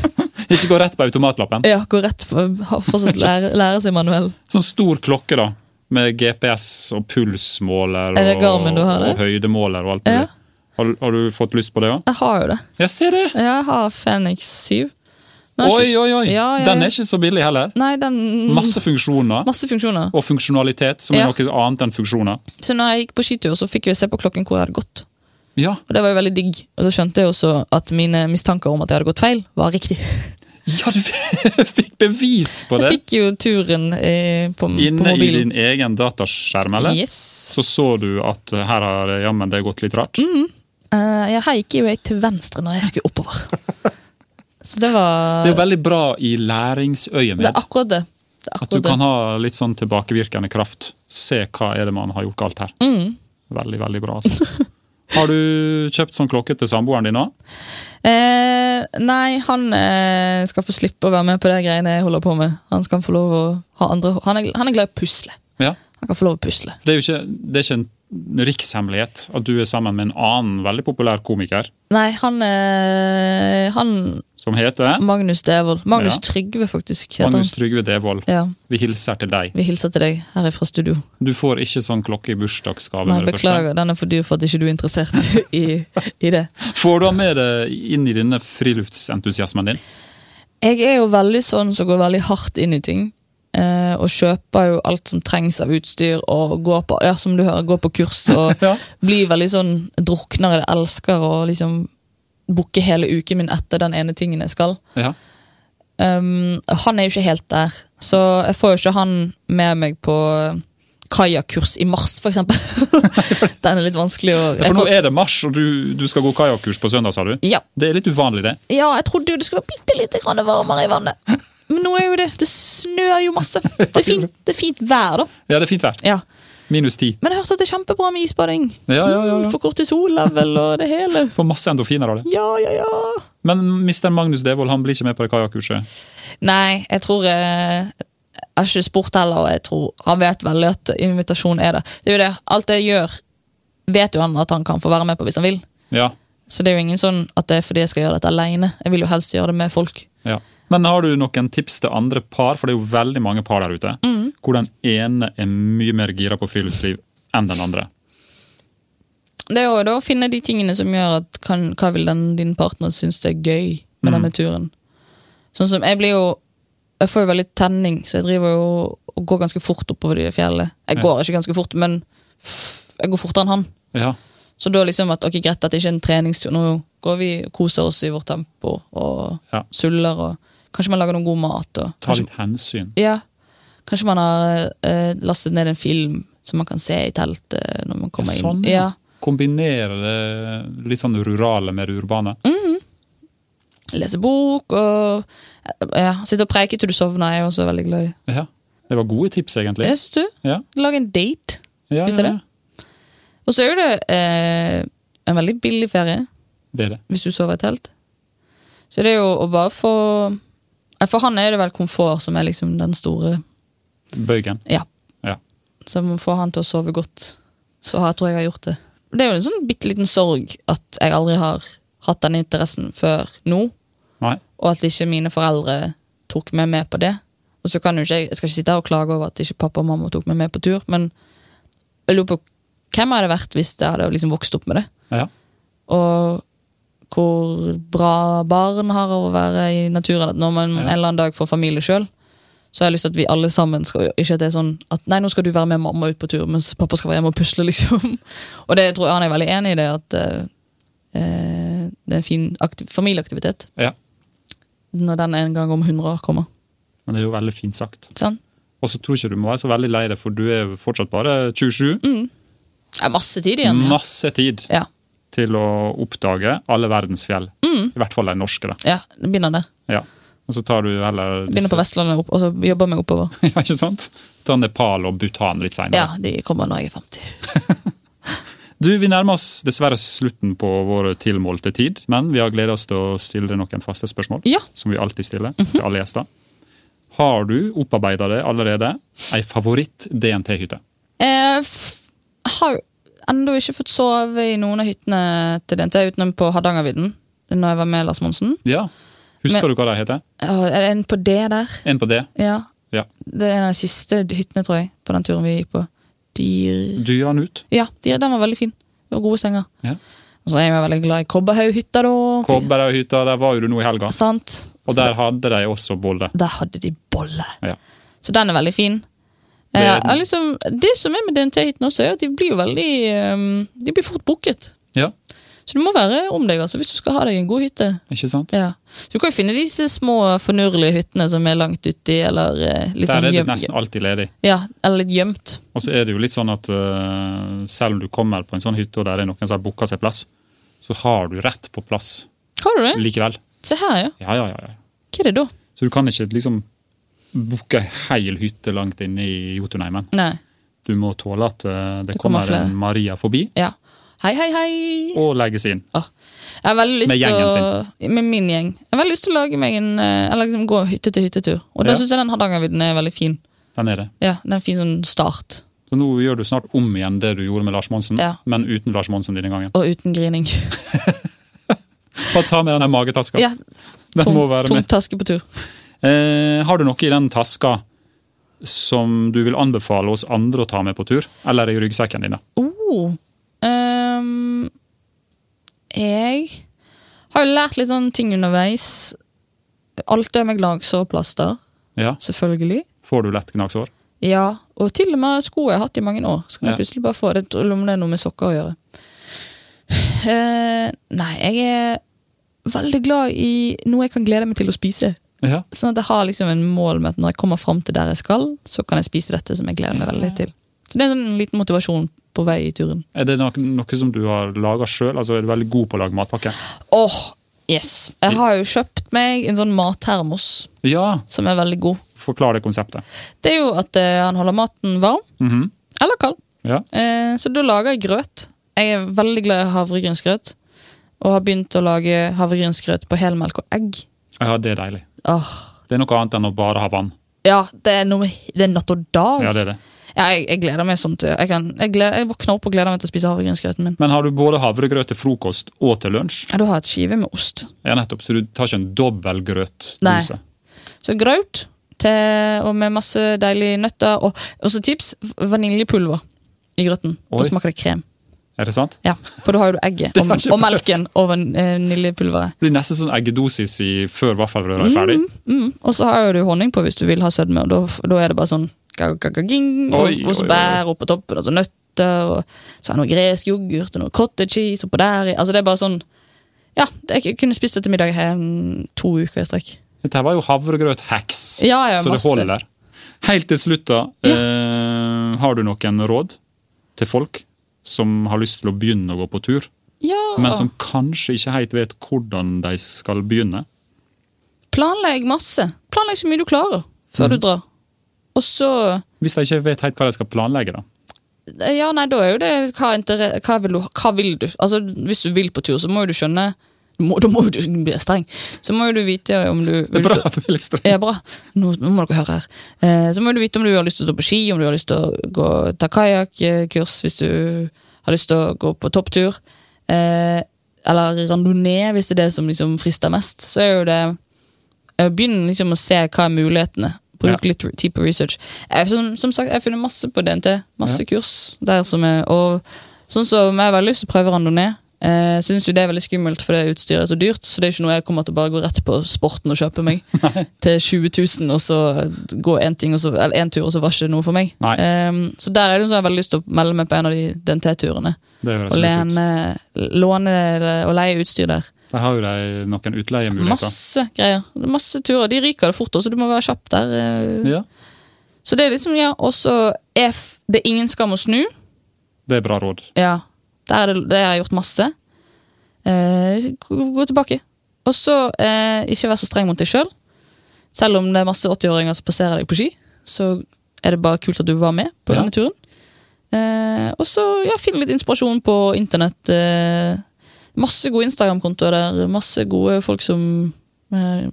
Ikke gå rett på automatlappen. Ja, gå rett på Fortsatt lære, lære seg manuell. Sånn stor klokke, da. Med GPS og pulsmåler Er og, og høydemåler og alt mulig. Ja. Har, har du fått lyst på det òg? Jeg har jo det. Jeg ser det! Jeg har Fenix 7. Men Oi, oi, oi! Ja, ja, Den er ikke så billig heller. Nei, den Masse funksjoner. Masse funksjoner. Og funksjonalitet, som er noe annet enn funksjoner. Så når jeg gikk på skitur, så fikk jeg se på klokken hvor jeg hadde gått. Ja, Og det var jo veldig digg. Og så skjønte jeg også at mine mistanker om at jeg hadde gått feil, var riktig. <laughs> ja du <laughs> fikk bevis på det! Jeg fikk jo turen eh, på, på Inne i din egen dataskjerm, eller? Yes. Så så du at eh, her har det jammen det gått litt rart. Mm. Eh, ja, her gikk jo jeg til venstre når jeg skulle oppover. <laughs> Så det var Det er veldig bra i læringsøyemed. Det er akkurat det. det, er At du kan ha litt sånn tilbakevirkende kraft. Se hva er det man har gjort galt her. Mm. Veldig, veldig bra. altså. <laughs> Har du kjøpt sånn klokke til samboeren din òg? Eh, nei, han eh, skal få slippe å være med på det greiene jeg holder på med. Han skal få lov å ha andre Han er, han er glad i å pusle. Ja. Han kan få lov å pusle. Det er jo ikke, det er ikke en rikshemmelighet at du er sammen med en annen veldig populær komiker Nei, han er Han som heter Magnus Devold. Magnus Ja. Trygve, faktisk. heter Magnus han. Trygve Devold. Ja, Vi hilser til deg. Vi hilser til deg her fra studio. Du får ikke sånn klokke i bursdagsgave. Nei. Beklager, den er for dyr for at ikke du er interessert <laughs> i, i det. Får du ha med deg inn i denne friluftsentusiasmen din? Jeg er jo veldig sånn som går veldig hardt inn i ting. Eh, og kjøper jo alt som trengs av utstyr, og går på, ja, som du hører, går på kurs og <laughs> Ja. blir veldig sånn drukner i det. Elsker å liksom booke hele uken min etter den ene tingen jeg skal. Ja. Um, han er jo ikke helt der, så jeg får jo ikke han med meg på kajakkurs i mars, eksempel. <laughs> den er litt vanskelig å For nå er det mars, og du, du skal gå kajakkurs på søndag, sa du? ja, Det er litt uvanlig, det. ja, jeg trodde jo det skulle være bitte lite grann varmere i vannet. Men nå er jo det Det snør jo masse. Det er fint, det er fint vær, da. Ja, det er fint vær. Ja. Minus ti. Men jeg hørte at det er kjempebra med isbading. Ja, ja, ja, ja. For kortisol-level og det hele. Får masse endorfiner av det. Ja, ja, ja. Men Mr. Magnus Devold han blir ikke med på det kajakkurset. Nei, jeg tror eh, Jeg har ikke spurt heller, og jeg tror han vet veldig at invitasjon er det. Det er jo det. Alt jeg gjør, vet jo han at han kan få være med på hvis han vil. Ja, Så det er jo ingen sånn at det er fordi jeg skal gjøre dette alene. Jeg vil jo helst gjøre det med folk. ja. Men har du noen tips til andre par, for det er jo veldig mange par der ute, hvor den ene er mye mer gira på friluftsliv enn den andre? Det er jo da å finne de tingene som gjør at kan, hva vil den, din partner synes det er gøy med denne turen. Sånn som jeg blir jo Jeg får jo veldig tenning, så jeg driver jo og går ganske fort oppover de fjellene. Jeg Ja. går ikke ganske fort, men jeg går fortere enn han. Ja, Så da liksom at ok, greit, dette er ikke en treningstur. Nå går vi og koser oss i vårt tempo og Ja. suller. og Kanskje man lager noe god mat. Og, Ta kanskje, litt hensyn. ja, kanskje man har eh, lastet ned en film som man kan se i teltet når man kommer Sånn, inn. ja. Ja, Kombinere det litt sånn rurale med det urbane. Lese bok og ja, sitte og preike til du sovner. Jeg er også veldig glad i. Ja, Det var gode tips, egentlig. Jeg synes du? Ja, Lage en date. ja, ut av ja, det? Og så er jo det eh, en veldig billig ferie det er det. hvis du sover i telt. Så det er jo å bare få For han er det vel komfort som er liksom den store Bøygen. Ja. Ja. Så må få han til å sove godt. Så jeg tror jeg jeg har gjort det. Det er jo en sånn bitte liten sorg at jeg aldri har hatt den interessen før nå. Nei. Og at ikke mine foreldre tok meg med på det. Og så kan jo ikke Jeg jeg skal ikke sitte her og klage over at ikke pappa og mamma tok meg med på tur, men jeg lurer på hvem hadde det vært hvis jeg hadde liksom vokst opp med det. Ja. Og hvor bra barn har av å være i naturen. At når man Ja. en eller annen dag får familie sjøl, så har jeg lyst til at vi alle sammen skal Ikke at det er sånn at nei, nå skal du være med mamma ut på tur, mens pappa skal være hjemme og pusle, <laughs> liksom. Og det tror jeg han er veldig enig i det, at eh, eh, det er en fin aktiv familieaktivitet. ja. Når den en gang om 100 år kommer. Men det er jo veldig fint sagt. Sånn. Og så tror jeg ikke du må være så veldig lei deg, for du er fortsatt bare 27. Det er masse tid igjen. Ja. Masse tid Ja. Til å oppdage alle verdens fjell. Mm. I hvert fall de norske. da. ja, det begynner der. Ja. Og så tar du heller Begynner på Vestlandet opp, og så jobber meg oppover. <laughs> ja, ikke sant? Ta Nepal og Bhutan litt seinere. Ja, de kommer når jeg er 50. <laughs> Du, Vi nærmer oss dessverre slutten på vår tilmålte tid, men vi har gleda oss til å stille deg noen faste spørsmål. Ja. Som vi alltid stiller til alle gjester. Har du opparbeida deg allerede? Ei favoritt-DNT-hytte? Eh, har ennå ikke fått sove i noen av hyttene til DNT, utenom på Hardangervidda, når jeg var med Lars Monsen. Ja. Husker du hva det heter? Er det en på D der? En på D? Ja. Ja. Det er en av de siste hyttene, tror jeg, på den turen vi gikk på. Dyr... Dyran ut? Ja, dyr, den var veldig fin. Det var gode senger. Ja. Og så er jeg veldig glad i Kobberhaughytta, da. Kobberhaughytta, der var jo du nå i helga. Sant? Og der hadde de også bolle. Der hadde de bolle. Ja. Så den er veldig fin. Det- liksom, det som er med DNT-hyttene også, er at de blir veldig ehm, De blir fort booket. Ja, Så du må være om deg altså, hvis du skal ha deg en god hytte. ikke sant? Ja. Så du kan jo finne disse små, fornurlige hyttene som er langt uti, eller eh, litt Der sånn er det nesten alltid ledig. Ja, eller litt gjemt. Og så er det jo litt sånn at uh, selv om du kommer på en sånn hytte og der er noen som har booka seg plass, så har du rett på plass Har du det? likevel. Se her, ja. Ja, ja, ja. ja. Hva er det da? Så du kan ikke liksom booke ei hel hytte langt inne i Jotunheimen. Nei. Du må tåle at øh, det, Det kommer kommer, en Maria forbi Ja. Hei, hei, hei! og legges inn. Ah. Jeg har veldig lyst Med til gjengen å, Med min gjeng. Jeg har veldig lyst til å lage meg en eh, Eller liksom gå hytte til hyttetur. Og da Ja. syns jeg den Hardangervidda er veldig fin. Den er det. Ja, den er en fin sånn start. Så nå gjør du snart om igjen det du gjorde med Lars Monsen, Ja. men uten Lars Monsen denne gangen. Og uten grining. <laughs> Bare ta med den magetaska. Ja, den tom, må være med. taske på tur. Eh, har du noe i den taska som du vil anbefale oss andre å ta med på tur? Eller i ryggsekken din? Oh. um, jeg har jo lært litt sånne ting underveis. Alt det med gnagsårplaster, Ja, selvfølgelig. Får du lett gnagsår? Ja, og til og med sko jeg har hatt i mange år. Så kan Ja. jeg plutselig bare få det til om det er noe med sokker å gjøre. Uh, nei, jeg er veldig glad i noe jeg kan glede meg til å spise. Ja. Sånn at jeg har liksom en mål med at når jeg kommer fram til der jeg skal, så kan jeg spise dette som jeg gleder meg veldig til. Så det er en sånn liten motivasjon på vei i turen. Er det noe, noe som du har laga sjøl? Altså, er du veldig god på å lage matpakke? Åh, yes! Jeg har jo kjøpt meg en sånn mattermos Ja! som er veldig god. Forklar det konseptet. Det er jo at uh, han holder maten varm, Mhm. eller kald. Ja. Uh, så da lager jeg grøt. Jeg er veldig glad i havregrynsgrøt. Og har begynt å lage havregrynsgrøt på helmelk og egg. ja, det er deilig. Åh, Det er noe annet enn å bare ha vann. ja, det er, noe, det er natt og dag. Ja, det er det. Ja, jeg, jeg gleder meg sånn til Jeg, kan, jeg, gleder, jeg våkner opp og gleder meg til å spise havregrynsgrøten min. Men har du både havregrøt til frokost og til lunsj? Ja, Du har et skive med ost. Ja, nettopp, Så du tar ikke en dobbeltgrøtdose? Nei. Så graut til, og med masse deilige nøtter. Og så tips vaniljepulver i grøten. Oi. Da smaker det krem. Er det sant? Ja, For da har jo du egget <laughs> og, og melken og van- eh, vaniljepulveret. Det blir nesten sånn eggedosis i, før vaffelrøra er ferdig. Mm. Og så har du honning på hvis du vil ha sødme, og da, da er det bare sånn ga- ga- ga- ging, og, og så bær oppå toppen, og så nøtter, og så har jeg noe gresk yoghurt og noe cottage cheese oppå der. Altså det er bare sånn Ja, jeg kunne spist det til middag her to uker i strekk. Dette var jo havregrøt-hacks, Ja, ja, så det holder. Helt til slutt, da. Eh, har du noen råd til folk som har lyst til å begynne å gå på tur, Ja, men som kanskje ikke helt vet hvordan de skal begynne? Planlegg masse. Planlegg så mye du klarer før Mm. du drar. Og så Hvis de ikke vet helt hva de skal planlegge, da. Ja, nei, da er jo det Hva, hva, vil, du, hva vil du? Altså, Hvis du vil på tur, så må jo du skjønne må, Da må du bli streng. Så må jo du vite om du Det er bra at du er litt streng. Ja, bra. Nå, nå må dere høre her. Eh, så må du vite om du har lyst til å stå på ski, om du har lyst til å gå, ta kajakkurs hvis du har lyst til å gå på topptur. Eh, eller randonee, hvis det er det som liksom frister mest. Så er jo det eh, Begynn liksom å se hva er mulighetene. Bruk litt tid på research. Jeg, som, som sagt, jeg har funnet masse på DNT. Masse kurs der som er Og sånn som jeg har veldig lyst til å prøve randonee. Eh, Syns jo det er veldig skummelt, for det utstyret er så dyrt. Så det er ikke noe jeg kommer til å bare gå rett på sporten og kjøpe meg <laughs> til 20 000, og så gå en, ting, og så, eller en tur, og så var ikke noe for meg. Eh, så der er det jeg har veldig lyst til å melde meg på en av de DNT-turene. Og lene, låne eller- og leie utstyr der. Der har jo de noen utleiemuligheter. Masse greier. Masse turer. De ryker det fort, så du må være kjapp der. eh. Ja, Så det er liksom, ja, og så er det ingen skam å snu. det er bra råd. Ja, der er det, det har jeg gjort masse. Eh, gå, gå tilbake. Og så eh, ikke vær så streng mot deg sjøl. Selv. selv om det er masse 80-åringer som passerer deg på ski, så er det bare kult at du var med på Ja. denne turen. Eh, og så ja, finn litt inspirasjon på internett. Eh, masse gode Instagram-kontoer der. Masse gode folk som eh,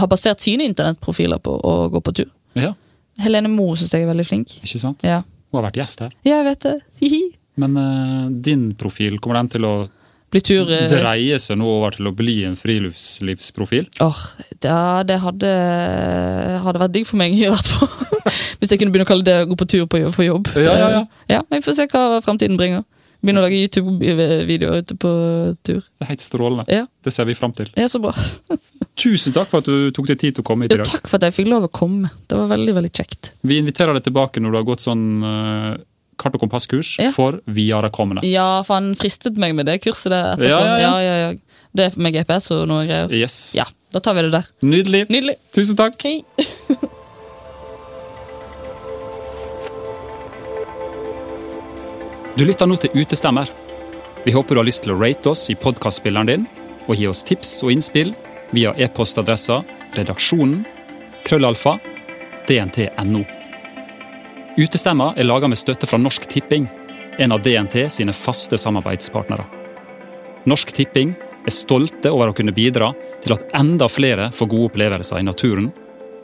har basert sine internettprofiler på å gå på tur. Ja, Helene Moe syns jeg er veldig flink. ikke sant? Ja, Hun har vært gjest her. ja jeg vet det. Hihi. Men uh, din profil, kommer den til å tur Dreier dreie seg nå over til å bli en friluftslivsprofil? Åh, ja, det hadde, hadde vært digg for meg, i hvert fall. <laughs> Hvis jeg kunne begynne å kalle det å gå på tur på, for jobb. Ja, ja, ja. ja Vi får se hva fremtiden bringer. Begynne å lage YouTube-videoer ute på tur. Det er helt strålende. Ja, Det ser vi fram til. ja så bra. <laughs> Tusen takk for at du tok deg tid til å komme hit i dag. dag. takk for at jeg fikk lov å komme. Det var veldig, veldig kjekt. Vi inviterer deg tilbake når du har gått sånn eh, kart- og kompasskurs Ja. for viderekommende. Ja, for han fristet meg med det kurset der etterpå. Ja, ja, ja. ja, ja. Det med GPS og noe greier. Yes. Ja, da tar vi det der. Nydelig. Nydelig. Tusen takk. Hei. <laughs> Du lytter nå til Utestemmer. Vi håper du har lyst til å rate oss i podkastspilleren din, og gi oss tips og innspill via e-postadressa redaksjonen krøllalfa dnt.no. Utestemma er laga med støtte fra Norsk Tipping, en av DNT sine faste samarbeidspartnere. Norsk Tipping er stolte over å kunne bidra til at enda flere får gode opplevelser i naturen,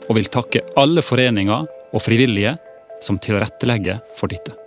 og vil takke alle foreninger og frivillige som tilrettelegger for dette.